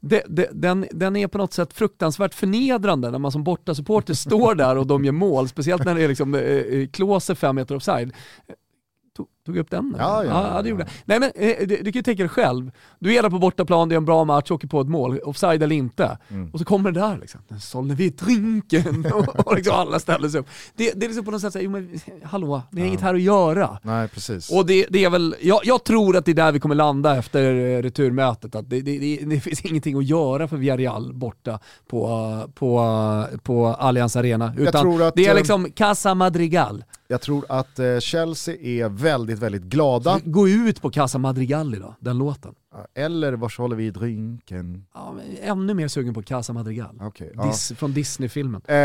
det, det, den är på något sätt fruktansvärt förnedrande när man som bortasupporter står där och de gör mål, speciellt när det är liksom eh, Klose fem meter offside. Tog, tog upp den? Ja, ja, ja, det ja. gjorde jag. Nej men eh, du, du kan ju tänka dig själv, du är där på bortaplan, det är en bra match, åker på ett mål, offside eller inte. Mm. Och så kommer det där liksom, sålde vi drinken och, och liksom alla ställer sig upp. Det, det är liksom på något sätt såhär, men hallå, det är inget här att göra. Nej, precis. Och det, det är väl, jag, jag tror att det är där vi kommer landa efter eh, returmötet. Att det, det, det, finns ingenting att göra för Villarreal borta på, på, på Allianz Arena. Utan att, det är eh, liksom Casa Madrigal. Jag tror att eh, Chelsea är väldigt, väldigt glada. Gå ut på Casa Madrigal idag, den låten. Eller vars håller vi drinken? Ja, ännu mer sugen på Casa Madrigal. Ja. Dis, från Disney-filmen. Eh,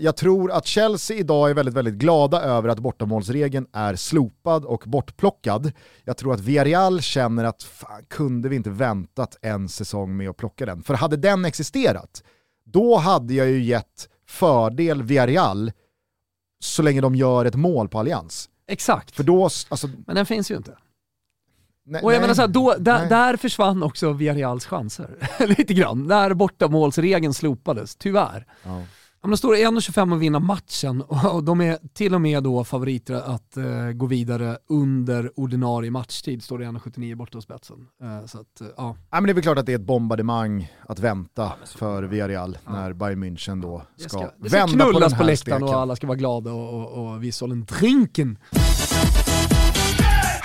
jag tror att Chelsea idag är väldigt, väldigt glada över att bortamålsregeln är slopad och bortplockad. Jag tror att Villarreal känner att fan, kunde vi inte väntat en säsong med att plocka den? För hade den existerat, då hade jag ju gett fördel Villarreal så länge de gör ett mål på Allians. Exakt, För då, alltså, men den finns ju inte. nej, Och jag nej. menar så här, då, där, där försvann också Villarreals chanser. Lite grann, när bortamålsregeln slopades, tyvärr. Ja. Ja, men de står 1,25 och vinna matchen och de är till och med då favoriter att eh, gå vidare under ordinarie matchtid, står det 1,79 borta hos spetsen. Eh, så att, eh, ja. Ja, men det är väl klart att det är ett bombardemang att vänta för Villarreal när Bayern München då Det ska, ska, det ska vända på den knullas här på, läktaren och alla ska vara glada och, och, och vi sålde en drinken.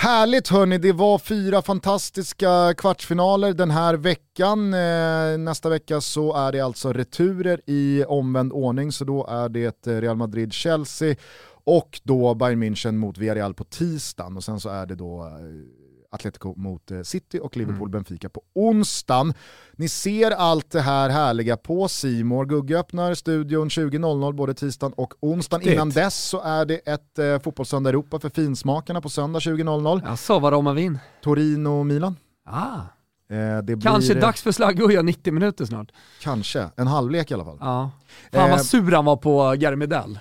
Härligt hörni, det var fyra fantastiska kvartsfinaler den här veckan. Eh, nästa vecka så är det alltså returer i omvänd ordning, så då är det eh, Real Madrid-Chelsea och då Bayern München mot Villarreal på tisdagen och sen så är det då eh, Atletico mot eh, City och Liverpool-Benfica på onsdagen. Ni ser allt det här härliga på Simor. Gugge öppnar studion 20.00 både tisdagen och onsdagen. Innan dess så är det ett eh, fotbollssöndag Europa för finsmakarna på söndag 20.00. Jag sa vad de har vin. Torino-Milan. Ah, Eh, det kanske blir, dags för göra 90 minuter snart. Kanske, en halvlek i alla fall. Ja. Fan Eh, vad sur han var på Gary Medell.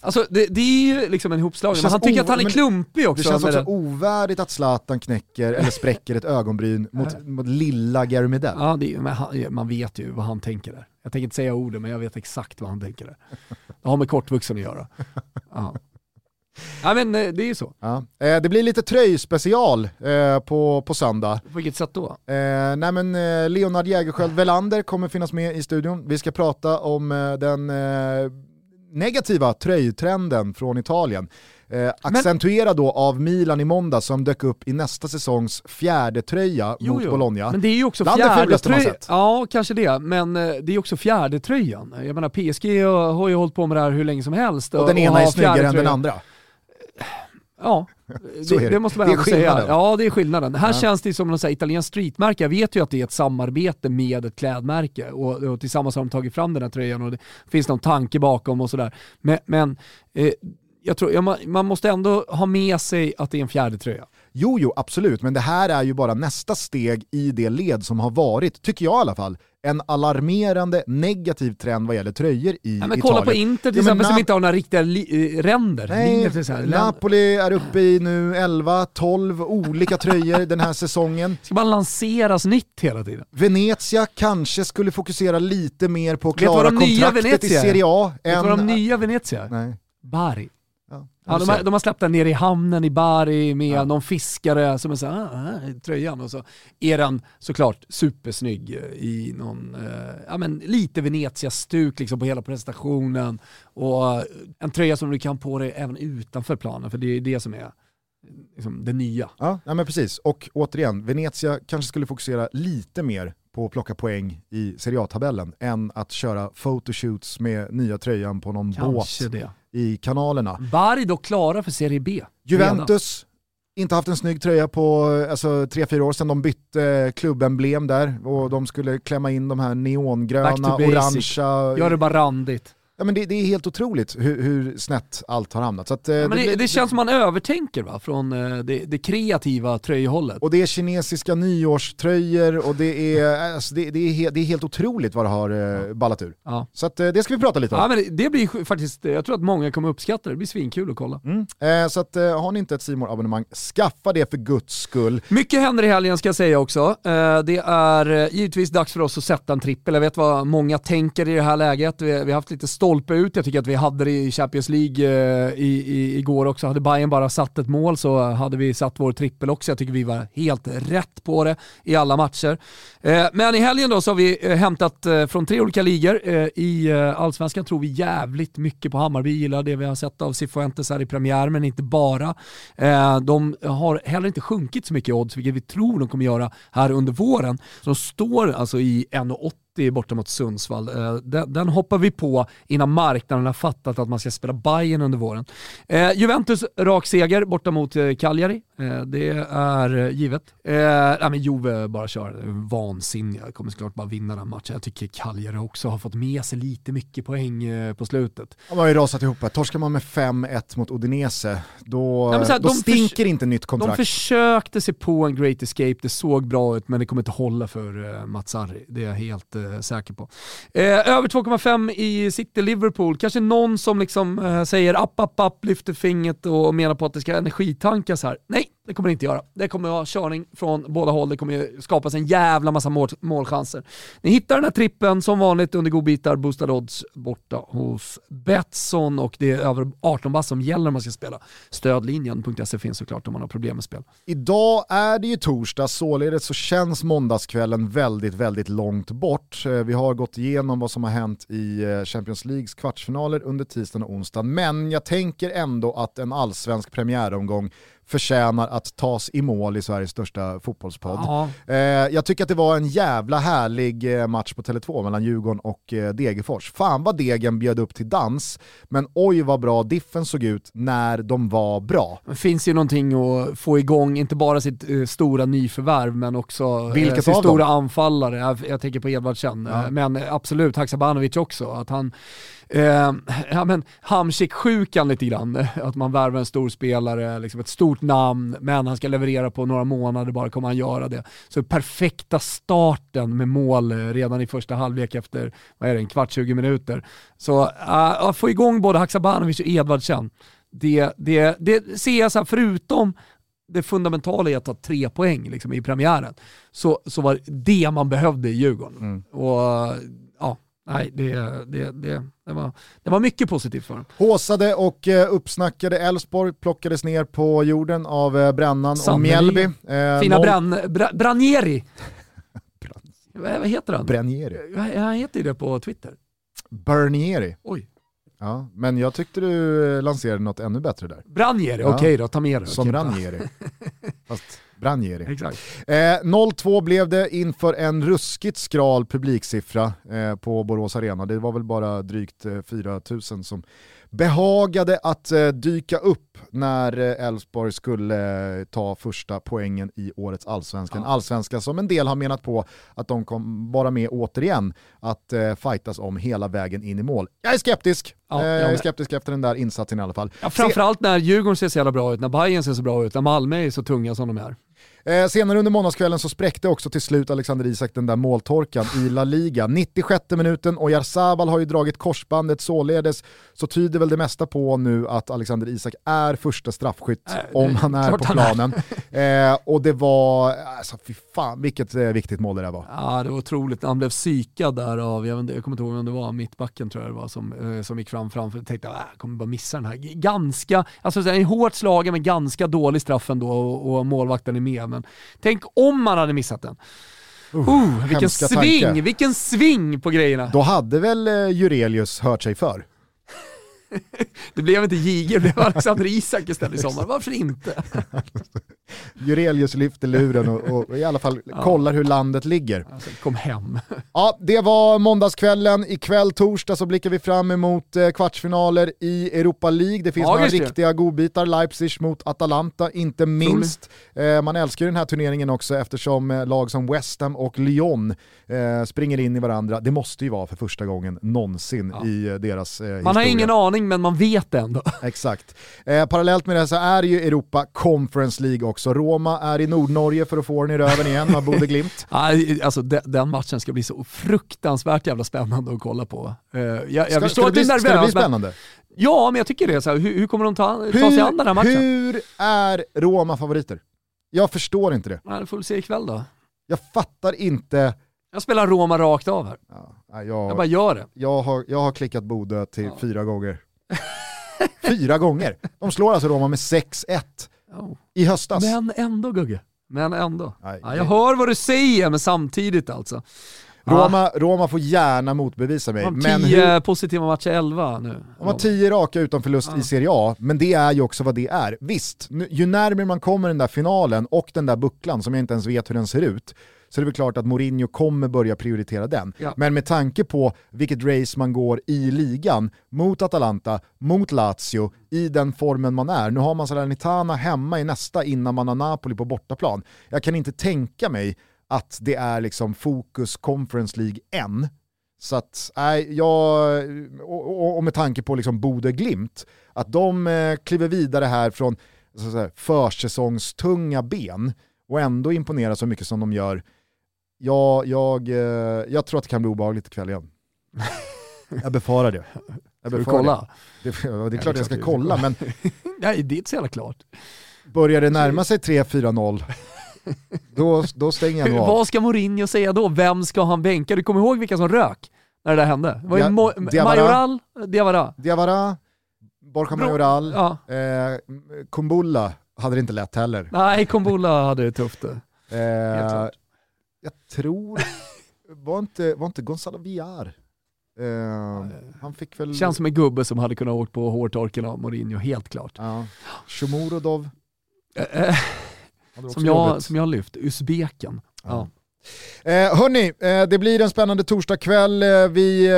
Alltså det, det är ju liksom en ihopslagning, Det men han tycker att han är klumpig också. Det känns också det. ovärdigt att Zlatan knäcker eller spräcker ett ögonbryn mot, mot lilla Gary Medell. Ja, det, är- han, man vet ju vad han tänker där. Jag tänker inte säga orden, men jag vet exakt vad han tänker där. Det har med kortvuxen att göra. Ja. ja men eh, det är ju så. Ja. Eh, det blir lite tröjspecial eh, på, på söndag. På vilket sätt då? Nej men, Leonard Jägerskiöld Velander kommer finnas med i studion. Vi ska prata om den negativa tröjtrenden från Italien. Eh, accentuerad då av Milan i måndag som dök upp i nästa säsongs fjärde tröja mot Bologna. Men det är ju också Bland det fjärde tröjan. sett. Ja, kanske det. Men eh, det är också fjärde tröjan. Jag menar PSG har ju hållit på med det här hur länge som helst. och den ena har är snyggare än den andra. Ja, det, det. det måste man Det säga. Ja, det är skillnaden. Här Ja. känns det som något italienskt streetmärke. Jag vet ju att det är ett samarbete med ett klädmärke och, och tillsammans har de tagit fram den här tröjan och det finns någon tanke bakom och sådär. Men, men eh, jag tror, ja, man, man måste ändå ha med sig att det är en fjärde tröja. Jo, jo, absolut, men det här är ju bara nästa steg i det led som har varit, tycker jag i alla fall, en alarmerande negativ trend vad gäller tröjor i ja, men Italien. Kolla på Inter till Ja, exempel som inte har några riktiga li- eh, ränder. Nej. Napoli är uppe i nu 11-12 olika tröjor den här säsongen. Ska man lanseras nytt hela tiden? Venezia kanske skulle fokusera lite mer på att klara kontraktet i? Serie A. Vet du vad de nya Venezia är? Nej. Bari. Ja, de, har, de har släppt den nere i hamnen i Bari med Ja. någon fiskare som är såhär, ah, här, tröjan och så är den såklart supersnygg eh, i någon, eh, ja men lite Venezia-stuk liksom på hela presentationen och eh, en tröja som du kan på dig även utanför planen för det är det som är liksom, det nya. Ja, ja men precis. Och återigen, Venezia kanske skulle fokusera lite mer på att plocka poäng i Serie A-tabellen än att köra photoshoots med nya tröjan på någon Kanske båt det. I kanalerna. Bari dock klara för Serie B. Juventus, inte haft en snygg tröja på alltså, tre fyra år sedan de bytte klubbemblem där och de skulle klämma in de här neongröna, orangea. Gör det bara randigt. Ja, men det, det är helt otroligt hur, hur snett allt har hamnat. Så att, eh, Ja, men det, blir- det känns som man övertänker va, från eh, det, det kreativa tröjhållet. Och det är kinesiska nyårströjor och det är, alltså det, det är, he, det är helt otroligt vad det har eh, ballat ur. Ja. Så att, eh, det ska vi prata lite om. Ja, men det, det blir faktiskt, jag tror att många kommer uppskatta det, det blir svinkul att kolla. Mm. Så att, har ni inte ett simor abonnemang skaffa det för guds skull. Mycket händer i helgen ska jag säga också. Det är givetvis dags för oss att sätta en trippel. Jag vet vad många tänker i det här läget. Vi vi har haft lite stolpe ut, jag tycker att vi hade det i Champions League eh, i, i, igår också. Hade Bayern bara satt ett mål så hade vi satt vår trippel också. Jag tycker vi var helt rätt på det i alla matcher. Eh, Men i helgen då så har vi eh, hämtat eh, från tre olika ligor. Eh, I eh, Allsvenskan tror vi jävligt mycket på Hammarby, gillar det vi har sett av Cifuentes här i premiär, men inte bara. Eh, De har heller inte sjunkit så mycket i odds, vilket vi tror de kommer göra här under våren. Så de står alltså i 1,80 borta mot Sundsvall. Eh, Den, den hoppar vi på innan marknaden har fattat att man ska spela Bayern under våren. Eh, Juventus rak seger borta mot eh, Cagliari. Det är givet. Nej, men Juve bara kör vansinniga, kommer såklart bara vinna den matchen. Jag tycker Cagliari också har fått med sig lite mycket poäng på slutet. De har ju rasat ihop. Torskar man med 5-1 mot Udinese, då, så här, då de stinker inte nytt De kontrakt. försökte sig på en great escape, det såg bra ut men det kommer inte hålla för uh, Mats Sarri. Det är jag helt eh, säker på. Eh, över 2,5 i City-Liverpool. Kanske någon som liksom eh, säger app, app, app, lyfter fingret och menar på att det ska energitankas här. Nej, det kommer det inte göra. Det kommer vara körning från båda håll. Det kommer ju skapas en jävla massa mål, målchanser. Ni hittar den här trippen som vanligt under godbitar, boostad odds borta hos Betsson och det är över 18 bass som gäller om man ska spela. Stödlinjen.se finns såklart om man har problem med spel. Idag är det ju torsdag, således så känns måndagskvällen väldigt, väldigt långt bort. Eh, vi har gått igenom vad som har hänt i eh, Champions Leagues kvartsfinaler under tisdagen och onsdagen, men jag tänker ändå att en allsvensk premiäromgång förtjänar att tas i mål i Sveriges största fotbollspodd. Ja. Eh, jag tycker att det var en jävla härlig eh, match på Tele2 mellan Djurgården och eh, Degerfors. Fan vad Degen bjöd upp till dans, men oj vad bra Diffen såg ut när de var bra. Det finns ju någonting att få igång, inte bara sitt eh, stora nyförvärv men också eh, Vilket sin stora dem? anfallare. Jag, jag tänker på Edvardsen, Ja. men absolut Haksabanovic också. Att han, eh, ja men Hamsik-sjukan lite grann, att man värvar en stor spelare, liksom ett stort namn, men han ska leverera på några månader bara kommer han göra det. Så perfekta starten med mål eh, redan i första halvlek efter, vad är det, en kvart, 20 minuter. Så att få igång både Haksabanovic och Edvardsen, det, det, det ser jag så här, förutom det fundamentala i att ta tre poäng liksom, i premiären, så, så var det man behövde i Djurgården. Mm. Och nej, det, det, det, det, var, det var mycket positivt för dem. Håsade och eh, uppsnackade Elfsborg plockades ner på jorden av eh, Brännan och Sannerligen. Mjällby. Eh, Fina noll- Bran, Bra, Branieri. vad, heter han? Branieri. Han heter ju det på Twitter. Bernieri. Oj. Ja, men jag tyckte du lanserade något ännu bättre där. Branieri, Ja. okej då, ta med det. Som Okej. Ranieri. Fast Branieri. Exakt. Eh, 0-2 blev det inför en ruskigt skral publiksiffra eh, på Borås Arena. Det var väl bara drygt eh, 4 000 som behagade att eh, dyka upp när eh, Elfsborg skulle eh, ta första poängen i årets allsvenska. En allsvenska som en del har menat på att de kommer vara med återigen att eh, fightas om hela vägen in i mål. Jag är skeptisk. Ja, eh, jag jag är skeptisk efter den där insatsen i alla fall. Ja, framförallt när Djurgården ser så jävla bra ut, när Bayern ser så bra ut, när Malmö är så tunga som de är. Eh, senare under måndagskvällen så spräckte också till slut Alexander Isak den där måltorkan i La Liga. 96 minuten och Jarzabal har ju dragit korsbandet således så tyder väl det mesta på nu att Alexander Isak är första straffskytt Äh, om han är på är. planen. Eh, och det var, alltså fy fan vilket eh, viktigt mål det där var. Ja, det var otroligt. Han blev psykad där av, jag, inte, jag kommer inte ihåg vem det var, mittbacken tror jag det var, som, eh, som gick fram framför. Tänkte, äh, jag kommer bara missa den här. Ganska, alltså en hårt slagen men ganska dålig straff ändå och, och målvakten är med. Men tänk om man hade missat den. Uh, vilken hemska sving, tanke. vilken sving på grejerna. Då hade väl eh, Jurelius hört sig för. Det blev inte Jige, det blev Alexander Isak istället i sommar. Varför inte? Jurelius lyfter luren och, och i alla fall kollar hur landet ligger. Alltså, kom hem. Ja, det var måndagskvällen. Ikväll torsdag så blickar vi fram emot eh, kvartsfinaler i Europa League. Det finns Ja, några riktiga godbitar. Leipzig mot Atalanta, inte minst. Eh, man älskar ju den här turneringen också eftersom eh, lag som West Ham och Lyon eh, springer in i varandra. Det måste ju vara för första gången någonsin Ja. i eh, deras eh, Man historia. har ingen aning men man vet ändå. Exakt. Parallellt med det så är det ju Europa Conference League också. Roma är i Nordnorge för att få den i röven igen av Bode Glimt. Alltså, de- den matchen ska bli så fruktansvärt jävla spännande att kolla på. Eh, Jag, jag Ska, förstår det är ska det bli spännande? ja men jag tycker det. Så här, hur, hur kommer de ta, ta sig an den här matchen? hur är Roma favoriter? Jag förstår inte det. Ja, det får vi se ikväll då. Jag fattar inte. Jag spelar Roma rakt av här. Ja, nej, Jag jag, bara gör det. jag, har, jag har klickat Bodö till Ja. fyra gånger. fyra gånger? De slår alltså Roma med 6-1 Oh. i höstas. Men ändå Gugge. Men ändå. Nej, Ja, jag hör vad du säger men samtidigt alltså. Roma, Roma får gärna motbevisa mig. de Men hur, positiva matcher, 11 nu. de har tio raka utan förlust Ja. i Serie A, men det är ju också vad det är. Visst, ju närmare man kommer den där finalen och den där bucklan som jag inte ens vet hur den ser ut, så är det väl klart att Mourinho kommer börja prioritera den. Ja. Men med tanke på vilket race man går i ligan, mot Atalanta, mot Lazio, i den formen man är. Nu har man Salernitana hemma i nästa innan man har Napoli på bortaplan. Jag kan inte tänka mig att det är liksom fokus Conference League än. Så att, nej, jag, och, och, med tanke på liksom Bode Glimt, att de eh, kliver vidare här från så säga, försäsongstunga ben och ändå imponerar så mycket som de gör. Jag, jag, eh, jag tror att det kan bli obehagligt ikväll igen. Jag befarar det. Jag Ska du befarar kolla? Det, det, det är Ja, klart det jag ska kolla, men Nej, det är inte så jävla klart. börjar det närma sig 3-4-0, då, då stänger jag nog. Vad ska Mourinho säga då? Vem ska han bänka? Du kommer ihåg vilka som rök när det där hände? Det var Mo- Diawara. Majoral, Diawara. Diawara, Borja Majoral, Ja. eh, Kumbulla hade det inte lätt heller. Nej, Kumbulla hade det tufft. Eh. Jag tror, var inte, var inte Gonzalo Villar? Eh, han fick väl... Känns som en gubbe som hade kunnat åkt på hårtorken av Mourinho, helt klart. Ja. Shomurodov. Eh, eh, som, jag, jobbigt. som jag lyft, Uzbeken. Ja. Eh, hörni, eh, det blir en spännande torsdagkväll. Eh, vi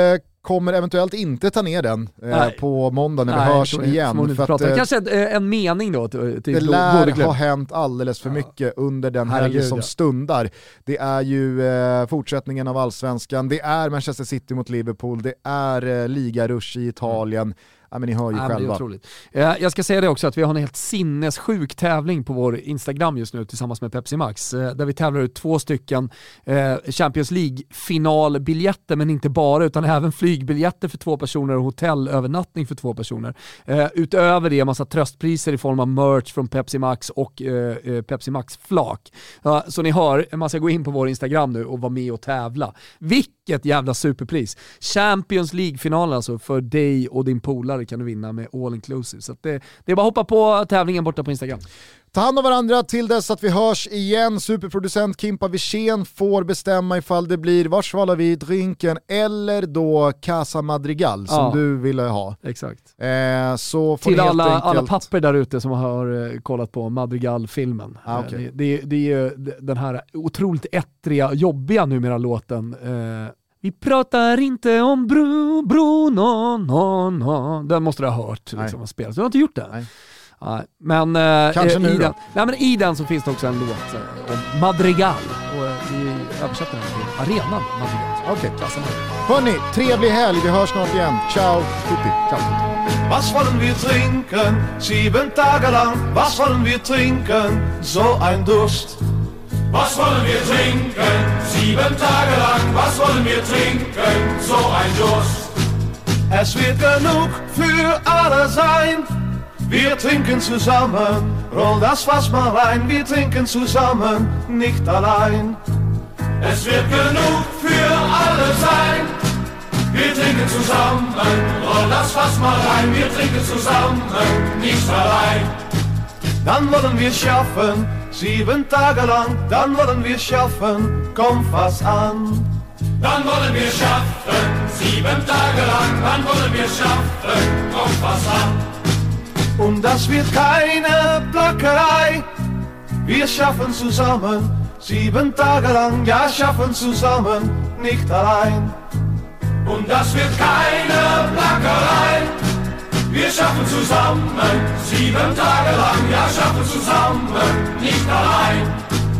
kommer eventuellt inte ta ner den eh, på måndag när vi Nej, hörs igen. För att, eh, Kanske eh, en mening då till, det lär ha hänt alldeles för Ja. mycket under den helgen som ja. stundar. Det är ju eh, fortsättningen av allsvenskan, det är Manchester City mot Liverpool, det är eh, ligarush i Italien. Ja, men ni hör ju Ja, men det är själva. Eh, Jag ska säga det också att vi har en helt sinnessjuk tävling på vår Instagram just nu tillsammans med Pepsi Max. eh, Där vi tävlar ut två stycken eh, Champions League-finalbiljetter, men inte bara utan även flygbiljetter för två personer och hotellövernattning för två personer. Utöver det en massa tröstpriser i form av merch från Pepsi Max och Pepsi Max-flak. Så ni hör, man ska gå in på vår Instagram nu och vara med och tävla. Vilket jävla superpris! Champions League-finalen alltså för dig och din polare kan du vinna med all inclusive. Så det, det är bara att hoppa på tävlingen borta på Instagram. Ta hand om varandra till dess att vi hörs igen. Superproducent Kimpa Wirsén får bestämma ifall det blir, var svallar vi drinken eller då Casa Madrigal som Ja. du ville ha. Exakt. Eh, så Till alla, enkelt... alla papper där ute som har eh, kollat på Madrigal-filmen. Ah, Eh, okej. det, det, det är ju den här otroligt ettriga, jobbiga numera låten eh, Vi pratar inte om bro, bro, no, no, no. Den måste du ha hört liksom, spelas. Du har inte gjort det? Nej. Nej. Men, eh, Kanske eh, nu i, då? den, nej, men i den så finns det också en låt eh, om Madrigal. Och eh, vi översätter den till arenan Madrigal. Okej. Här. Hörni, trevlig helg. Vi hörs snart igen. Ciao tutti. Ciao, tutti. Was wollen wir trinken? Sieben Tage lang. Was wollen wir trinken? So ein Durst. Was wollen wir trinken? Sieben Tage lang. Was wollen wir trinken? So ein Durst. Es wird genug für alle sein. Wir trinken zusammen. Roll das Fass mal rein. Wir trinken zusammen, nicht allein. Es wird genug für alle sein. Wir trinken zusammen. Roll das Fass mal rein. Wir trinken zusammen, nicht allein. Dann wollen wir schaffen, sieben Tage lang. Dann wollen wir schaffen, komm fast an. Dann wollen wir schaffen. Sieben Tage lang. Dann wollen wir schaffen. Kommt was an. Und das wird keine Plackerei. Wir schaffen zusammen, sieben Tage lang. Ja, schaffen zusammen, nicht allein. Und das wird keine Plackerei. Wir schaffen zusammen, sieben Tage lang, ja, schaffen zusammen, nicht allein.